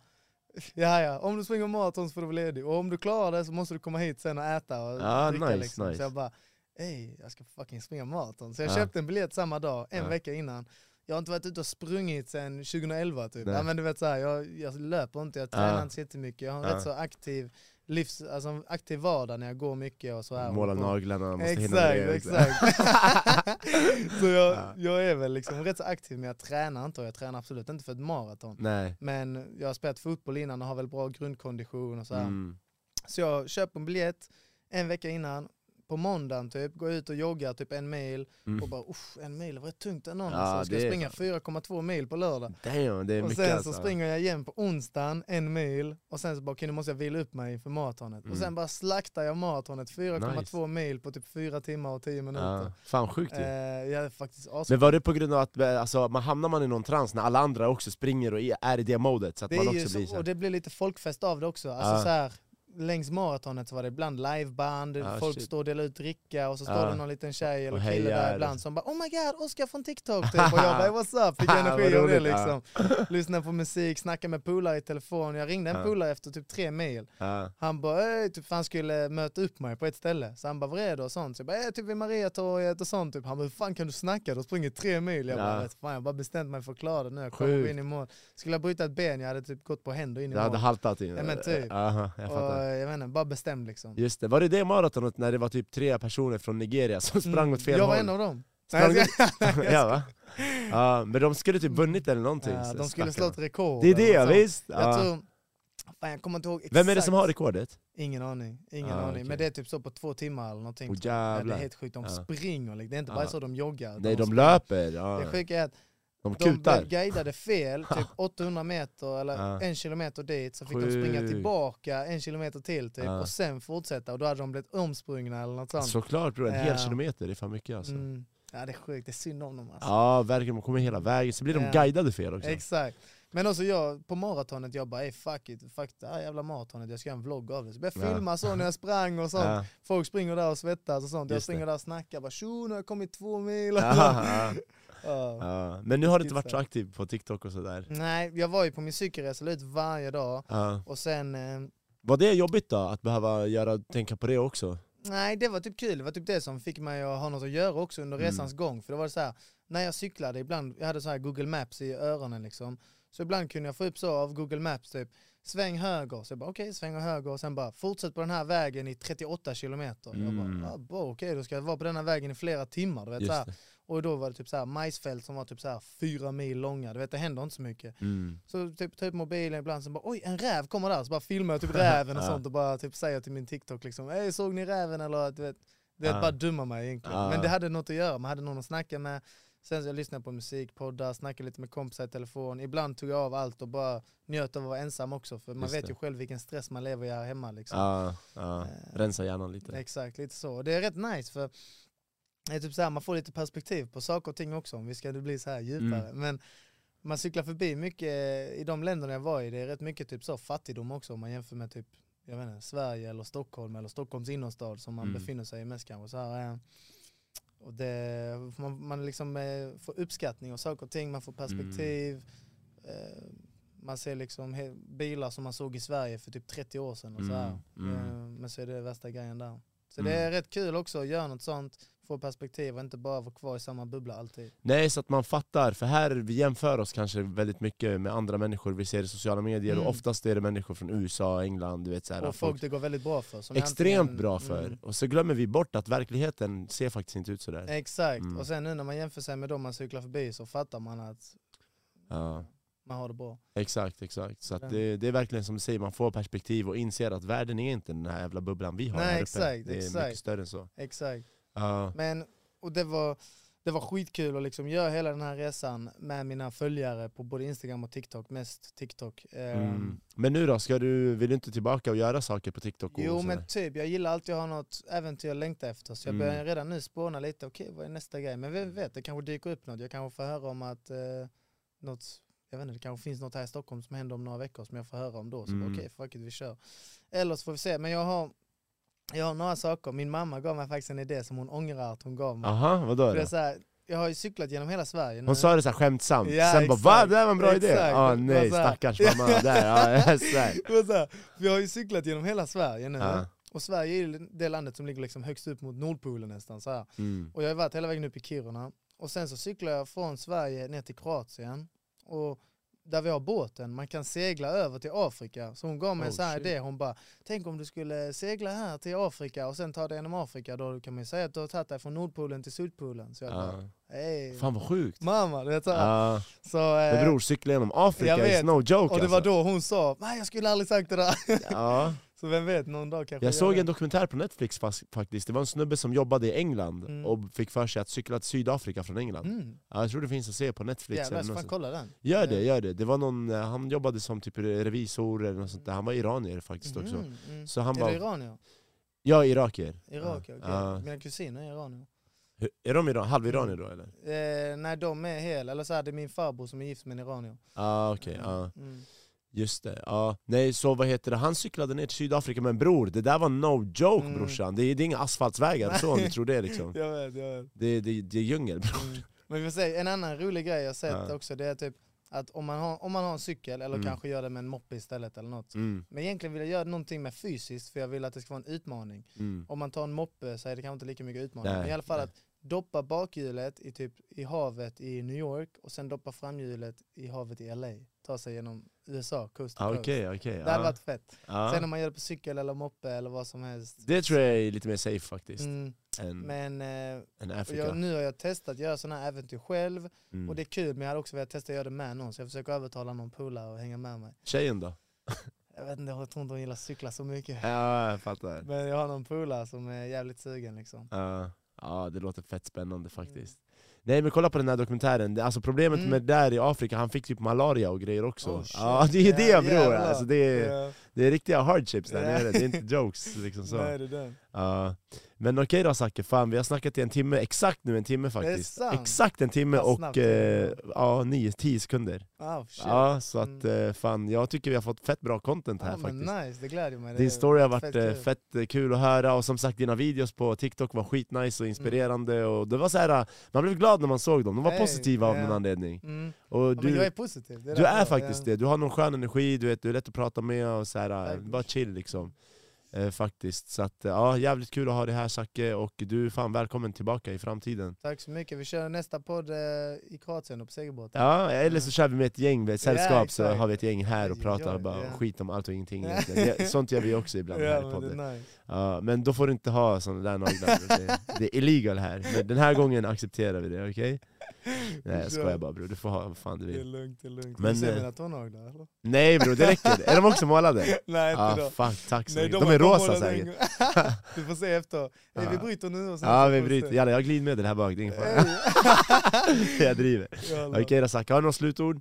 ja ja, om du springer maraton så får du vara ledig. Och om du klarar det så måste du komma hit sen och äta och Ja, dricka nice, liksom. nice. Så jag bara, ey jag ska fucking springa maraton. Så jag Ja. köpte en biljett samma dag, en Ja. vecka innan. Jag har inte varit ute och sprungit sedan 2011 typ. Nej. Ja, men du vet så här, jag, jag löper inte, jag tränar inte så jättemycket. Jag har en rätt så aktiv livs, alltså aktiv vardag när jag går mycket och så här. Måla naglarna, måste hinna med Exakt, det också. exakt. så jag, Ja. jag är väl liksom rätt så aktiv men jag tränar inte och jag tränar absolut inte för ett maraton. Nej. Men jag har spelat fotboll innan och har väl bra grundkondition och så här. Mm. Så jag köper en biljett en vecka innan, på måndagen typ, går ut och joggar typ en mil Mm. och bara usch, en mil, var rätt tungt ändå. Ja, alltså. Jag ska springa så. 4,2 mil på lördag. Damn, det är Och sen alltså. så springer jag igen på onsdagen, en mil, och sen så bara okej nu måste jag vila upp mig för maratonet. Mm. Och sen bara slaktar jag maratonet, 4,2 mil på typ 4 timmar och 10 minuter. Ja. Fan sjukt ju. Eh, jag är faktiskt Men var det på grund av att alltså, man hamnar man i någon trans när alla andra också springer och är i det modet? Så att det man också blir så, så och det blir lite folkfest av det också. Alltså Ja. så här, längs maratonet så var det ibland liveband, Ah, folk shit. står och delar ut dricka och så står Ah. det någon liten tjej eller kille hejar. där ibland som bara Oh my god, Oscar från TikTok typ. Och jag bara what's up, fick energi av det liksom. Lyssna på musik, snacka med polare i telefon. Jag ringde en Ah. polare efter typ tre mil. Ja. Han bara, typ, han skulle möta upp mig på ett ställe. Så han bara, var är du? Och sånt. Så jag bara, "Eh, typ vid Mariatorget och sånt. Typ. Han bara, hur fan kan du snacka? Du har sprungit tre mil. Jag bara, vet fan, jag bara bestämt mig för att klara det nu. Jag kommer in i mål. Skulle jag bryta ett ben, jag hade typ gått på händer in i Det hade mål. haltat in. Ja, men typ. Aha, jag och. Jag vet inte, bara bestämd liksom. Just det, var det det maratonet när det var typ tre personer från Nigeria som sprang åt fel Mm. jag håll? var en av dem. Sprang Nej, jag ja, va? ja, men de skulle typ vunnit eller någonting. Ja, de skulle slå ett rekord. Det är det, sånt. visst? Jag Ja. tror, fan, jag kommer inte ihåg exakt. Vem är det som har rekordet? Ingen aning. Ingen Ah, aning. okej. Men det är typ så på två timmar eller någonting. Åh Ja, det är jävlar. helt sjukt, de Ja. springer. liksom. Det är inte bara Ja. så de joggar. Nej, de springer. löper. Ja. Det sjuka är att De de kutar. blev guidade fel, typ 800 meter eller Ja. en kilometer dit, så fick de springa tillbaka en kilometer till typ, Ja. och sen fortsätta och då hade de blivit omsprungna eller något sånt. Såklart bror, en hel Ja. kilometer är fan mycket alltså. Mm. Ja det är sjukt, det är synd om dem alltså. Ja verkligen, de kommer hela vägen, så blir de guidade fel också. Exakt. Men också jag, på maratonet, jag bara ey fuck it, fuck det här jävla maratonet, jag ska göra en vlogg av det. Så började jag Ja. filma så när jag sprang och sånt. Ja. Folk springer där och svettas och sånt. Jag Just det. springer där och snackar, bara tjo nu har jag kommit två mil. Ja. Men nu har du inte varit så aktiv på TikTok och sådär. Nej, jag var ju på min cykelresa, ut varje dag. Och sen eh, Var det jobbigt då, att behöva göra, tänka på det också? Nej det var typ kul, det var typ det som fick mig att ha något att göra också under Mm. resans gång. För det var så här, när jag cyklade ibland, jag hade så här Google Maps i öronen liksom. Så ibland kunde jag få upp så av Google Maps typ, sväng höger. Så jag bara okej, sväng höger och sen bara fortsätt på den här vägen i 38 kilometer. Jag Mm. bara, ah, bra, okej då ska jag vara på den här vägen i flera timmar. Du vet, så här. Det. Och då var det typ så här majsfält som var typ så här fyra mil långa, du vet det händer inte så mycket. Mm. Så typ ta upp mobilen ibland så bara oj en räv kommer där, så bara filmar jag typ räven och sånt och bara typ säger till min TikTok liksom Hej såg ni räven eller du vet, vet Ja. bara dumma mig egentligen. Men det hade något att göra, man hade någon att snacka med. Sen så jag lyssnade på musik, poddar, snackade lite med kompisar i telefon. Ibland tog jag av allt och bara njöt av att vara ensam också för man Just vet det. ju själv vilken stress man lever i här hemma liksom. Ja, ja. Eh, rensa hjärnan lite. Exakt, lite så. Och det är rätt nice för det är typ så här, man får lite perspektiv på saker och ting också om vi ska bli så här djupare. Mm. Men man cyklar förbi mycket, i de länderna jag var i, det är rätt mycket typ så fattigdom också om man jämför med typ jag vet inte, Sverige eller Stockholm eller Stockholms innerstad som man Mm. befinner sig i mest kanske. Så här, och det, man, man liksom eh, får uppskattning av saker och ting, man får perspektiv. Eh, man ser liksom bilar som man såg i Sverige för typ 30 år sedan. Och så här. Mm, mm. Eh, Men så är det värsta grejen där. Så Mm. det är rätt kul också att göra något sånt, få perspektiv och inte bara vara kvar i samma bubbla alltid. Nej, så att man fattar, för här vi jämför oss kanske väldigt mycket med andra människor vi ser i sociala medier, Mm. och oftast är det människor från USA, England, du vet så här, och folk det går väldigt bra för. extremt antingen- bra för. Mm. Och så glömmer vi bort att verkligheten ser faktiskt inte ut sådär. Exakt, Mm. och sen nu när man jämför sig med dem man cyklar förbi så fattar man att Ja, man har det bra. exakt, exakt. Så det, det är verkligen som du säger, man får perspektiv och inser att världen är inte den här jävla bubblan vi har Nej, här uppe. exakt, det är exakt. mycket större än så. Exakt. Ja, Men, och det var, det var skitkul att liksom göra hela den här resan med mina följare på både Instagram och TikTok, mest TikTok. Ehm, mm. Men nu då, ska du, vill du inte tillbaka och göra saker på TikTok? Och Jo men typ, jag gillar alltid att ha något äventyr jag längtar efter så jag Mm. börjar redan nu spåna lite, okej vad är nästa grej? Men vem vet, det kanske dyker upp något, jag kanske får höra om att eh, något, jag vet inte, det kanske finns något här i Stockholm som händer om några veckor som jag får höra om då, så Mm. okej fuck it vi kör. Eller så får vi se, men jag har, jag har några saker, min mamma gav mig faktiskt en idé som hon ångrar att hon gav mig. Aha, vadå För det är så här, jag har ju cyklat genom hela Sverige nu. Hon sa det så här skämtsamt, Ja, sen bara exakt. va? Det där var en bra idé! Exakt. Ah, Det var nej, stackars mamma, där, ja, yes, där. Det var så här, vi har ju cyklat genom hela Sverige nu. Ja. Och Sverige är ju det landet som ligger liksom högst upp mot Nordpolen nästan. Så. Mm. Och jag har varit hela vägen upp i Kiruna. Och sen så cyklar jag från Sverige ner till Kroatien. Och där vi har båten, man kan segla över till Afrika. Så hon gav mig en Oh, sån här shit. idé, hon bara Tänk om du skulle segla här till Afrika och sen ta dig genom Afrika, då kan man ju säga att du har tagit dig från Nordpolen till Sydpolen. Så jag bara, hej Fan vad sjukt! mamma, du vet. Ja. Så, Men eh, bror, cykla genom Afrika jag is vet. no joke och det var alltså. då hon sa, nej jag skulle aldrig sagt det där. ja. Så vem vet, någon dag kanske Jag såg en dokumentär på Netflix fast- faktiskt, det var en snubbe som jobbade i England Mm. och fick för sig att cykla till Sydafrika från England. Mm. Ja, jag tror det finns att se på Netflix Jävlar, eller ska fan kolla den. Gör det, gör det. det var någon, eh, han jobbade som typ revisor eller något sånt där, han var iranier faktiskt också. Mhm, mm. Så han är bara, det iranier? ja irakier. Irak, ja. okej. Ja. Mina kusiner är iranier. Är de iran, halviranier då eller? Eh, nej, de är hel, eller så här, det är min farbror som är gift med en iranier. Ah, okej, ja. Mm. Just det, ja. Nej så vad heter det, han cyklade ner till Sydafrika med en bror, det där var no joke Mm. brorsan, det är, det är inga asfaltsvägar så om du tror det liksom Jag vet, jag vet. Det, det, det är djungel bror Mm. Men vi säga, en annan rolig grej jag sett Ja. också, det är typ att om man har, om man har en cykel, eller Mm. kanske gör det med en moppe istället eller något. mm, Men egentligen vill jag göra någonting med fysiskt, för jag vill att det ska vara en utmaning. mm. Om man tar en moppe så är det kanske inte lika mycket utmaning. Nej, Men i alla fall nej. att doppa bakhjulet i, typ, i havet i New York och sen doppa framhjulet i havet i LA. Ta sig genom USA, coast to Ah, coast. Okej, okej. Det hade ja. varit fett. Ja. Sen om man gör det på cykel eller moppe eller vad som helst. Det tror jag är lite mer safe faktiskt, Mm, än, men eh, än Afrika jag, nu har jag testat att göra sådana här äventyr själv mm. och det är kul men jag hade också velat testa att göra det med någon så jag försöker övertala någon polare att hänga med mig. Tjejen då? Jag vet inte, jag tror inte hon gillar cykla så mycket. Ja, jag fattar Men jag har någon polare som är jävligt sugen liksom. Ja, ja det låter fett spännande faktiskt Nej men kolla på den här dokumentären, Det- alltså problemet Mm. med där i Afrika, han fick typ malaria och grejer också Oh. Ja det är det Ja, bror, alltså, det, är, Ja. Det är riktiga hardships där nere, det är inte jokes liksom så Nej, det är den. Ja. Men okej då Zacke, fan vi har snackat i en timme, exakt nu en timme faktiskt? Exakt en timme och eh, ja, nio, tio sekunder Oh, shit. Ja, så att Mm. eh, fan, jag tycker vi har fått fett bra content här men faktiskt nice, det glädjer mig. Din story har varit fett fett, kul. fett eh, kul att höra, och som sagt dina videos på TikTok var skitnice och inspirerande och det var så här, man blev glad när man såg dem, de var Hey, positiva av ja. någon anledning Mm. Och Ja, men du, jag är positiv. Det du är faktiskt ja. det, du har någon skön energi, du, vet, du är lätt att prata med och så här, bara chill liksom eh, Faktiskt, så att, ja jävligt kul att ha dig här Zacke, och du är fan välkommen tillbaka i framtiden Tack så mycket. Vi kör nästa podd eh, i Kroatien på segelbåten. Ja, eller så kör vi med ett gäng, med ett sällskap, så exakt. har vi ett gäng här och pratar bara ja. skit om allt och ingenting egentligen. Sånt gör vi också ibland här Ja, i podden är nice. Ja, men då får du inte ha sådana där naglar, det, det är illegal här. Men den här gången accepterar vi det, okej? Nej jag skojar bara bror, du får ha vad fan du Det är vill. lugnt, det är lugnt. Men, du ser eh, mina tånaglar eller? Nej bror, det räcker. Är de också målade? Nej inte Ah, då. fuck, tack så Nej, de De är rosa säkert. Du får se efter. Hey, vi Ja. bryter nu och sen Ja vi bryter, jalla jag har glidmedel här bak, det är ingen fara. Jag driver. Okej då Zacke, har du något slutord?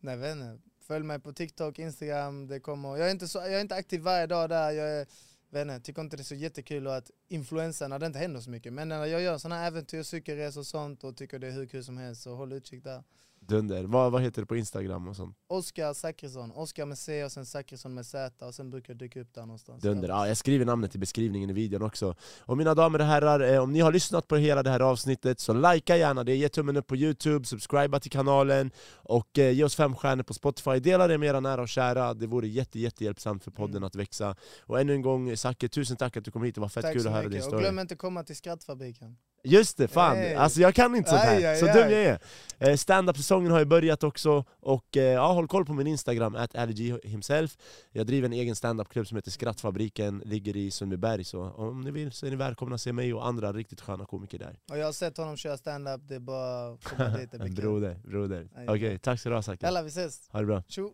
Nej vänner, följ mig på TikTok, Instagram, det kommer. Jag är inte, så, jag är inte aktiv varje dag där, jag är, vänner, tycker inte det är så jättekul att influensa när det inte händer så mycket. Men när jag gör sådana här äventyr, cykelresor och sånt och tycker det är hur kul som helst så håll utkik där. Dunder. Vad, vad heter det på Instagram och sånt? Oskar Zachrisson, Oskar med C och sen Zachrisson med Z och sen brukar jag dyka upp där någonstans. Dunder. Ja, jag skriver namnet i beskrivningen i videon också. Och mina damer och herrar, eh, om ni har lyssnat på hela det här avsnittet så likea gärna det, ge tummen upp på youtube, subscriba till kanalen och eh, ge oss fem stjärnor på Spotify. Dela det med era nära och kära, det vore jätte, jättehjälpsamt för podden Mm. att växa. Och ännu en gång Zacke, tusen tack att du kom hit, det var fett Tack kul så att höra mycket. din Och story. glöm inte komma till Skrattfabriken. Just det, fan! Hey. Alltså jag kan inte sånt här, Aj, aj, så aj. dum jag är. Eh, Stand-up-säsongen har ju börjat också, och eh, ja, håll koll på min Instagram, at himself. Jag driver en egen stand-up-klubb som heter Skrattfabriken, ligger i Sundbyberg, så om ni vill så är ni välkomna att se mig och andra riktigt sköna komiker där. Och jag har sett honom köra stand-up, det är bara att komma dit. Broder, broder. Okej, aj. tack så du ha Zacke. Jalla vi ses, Ha det bra. tjo!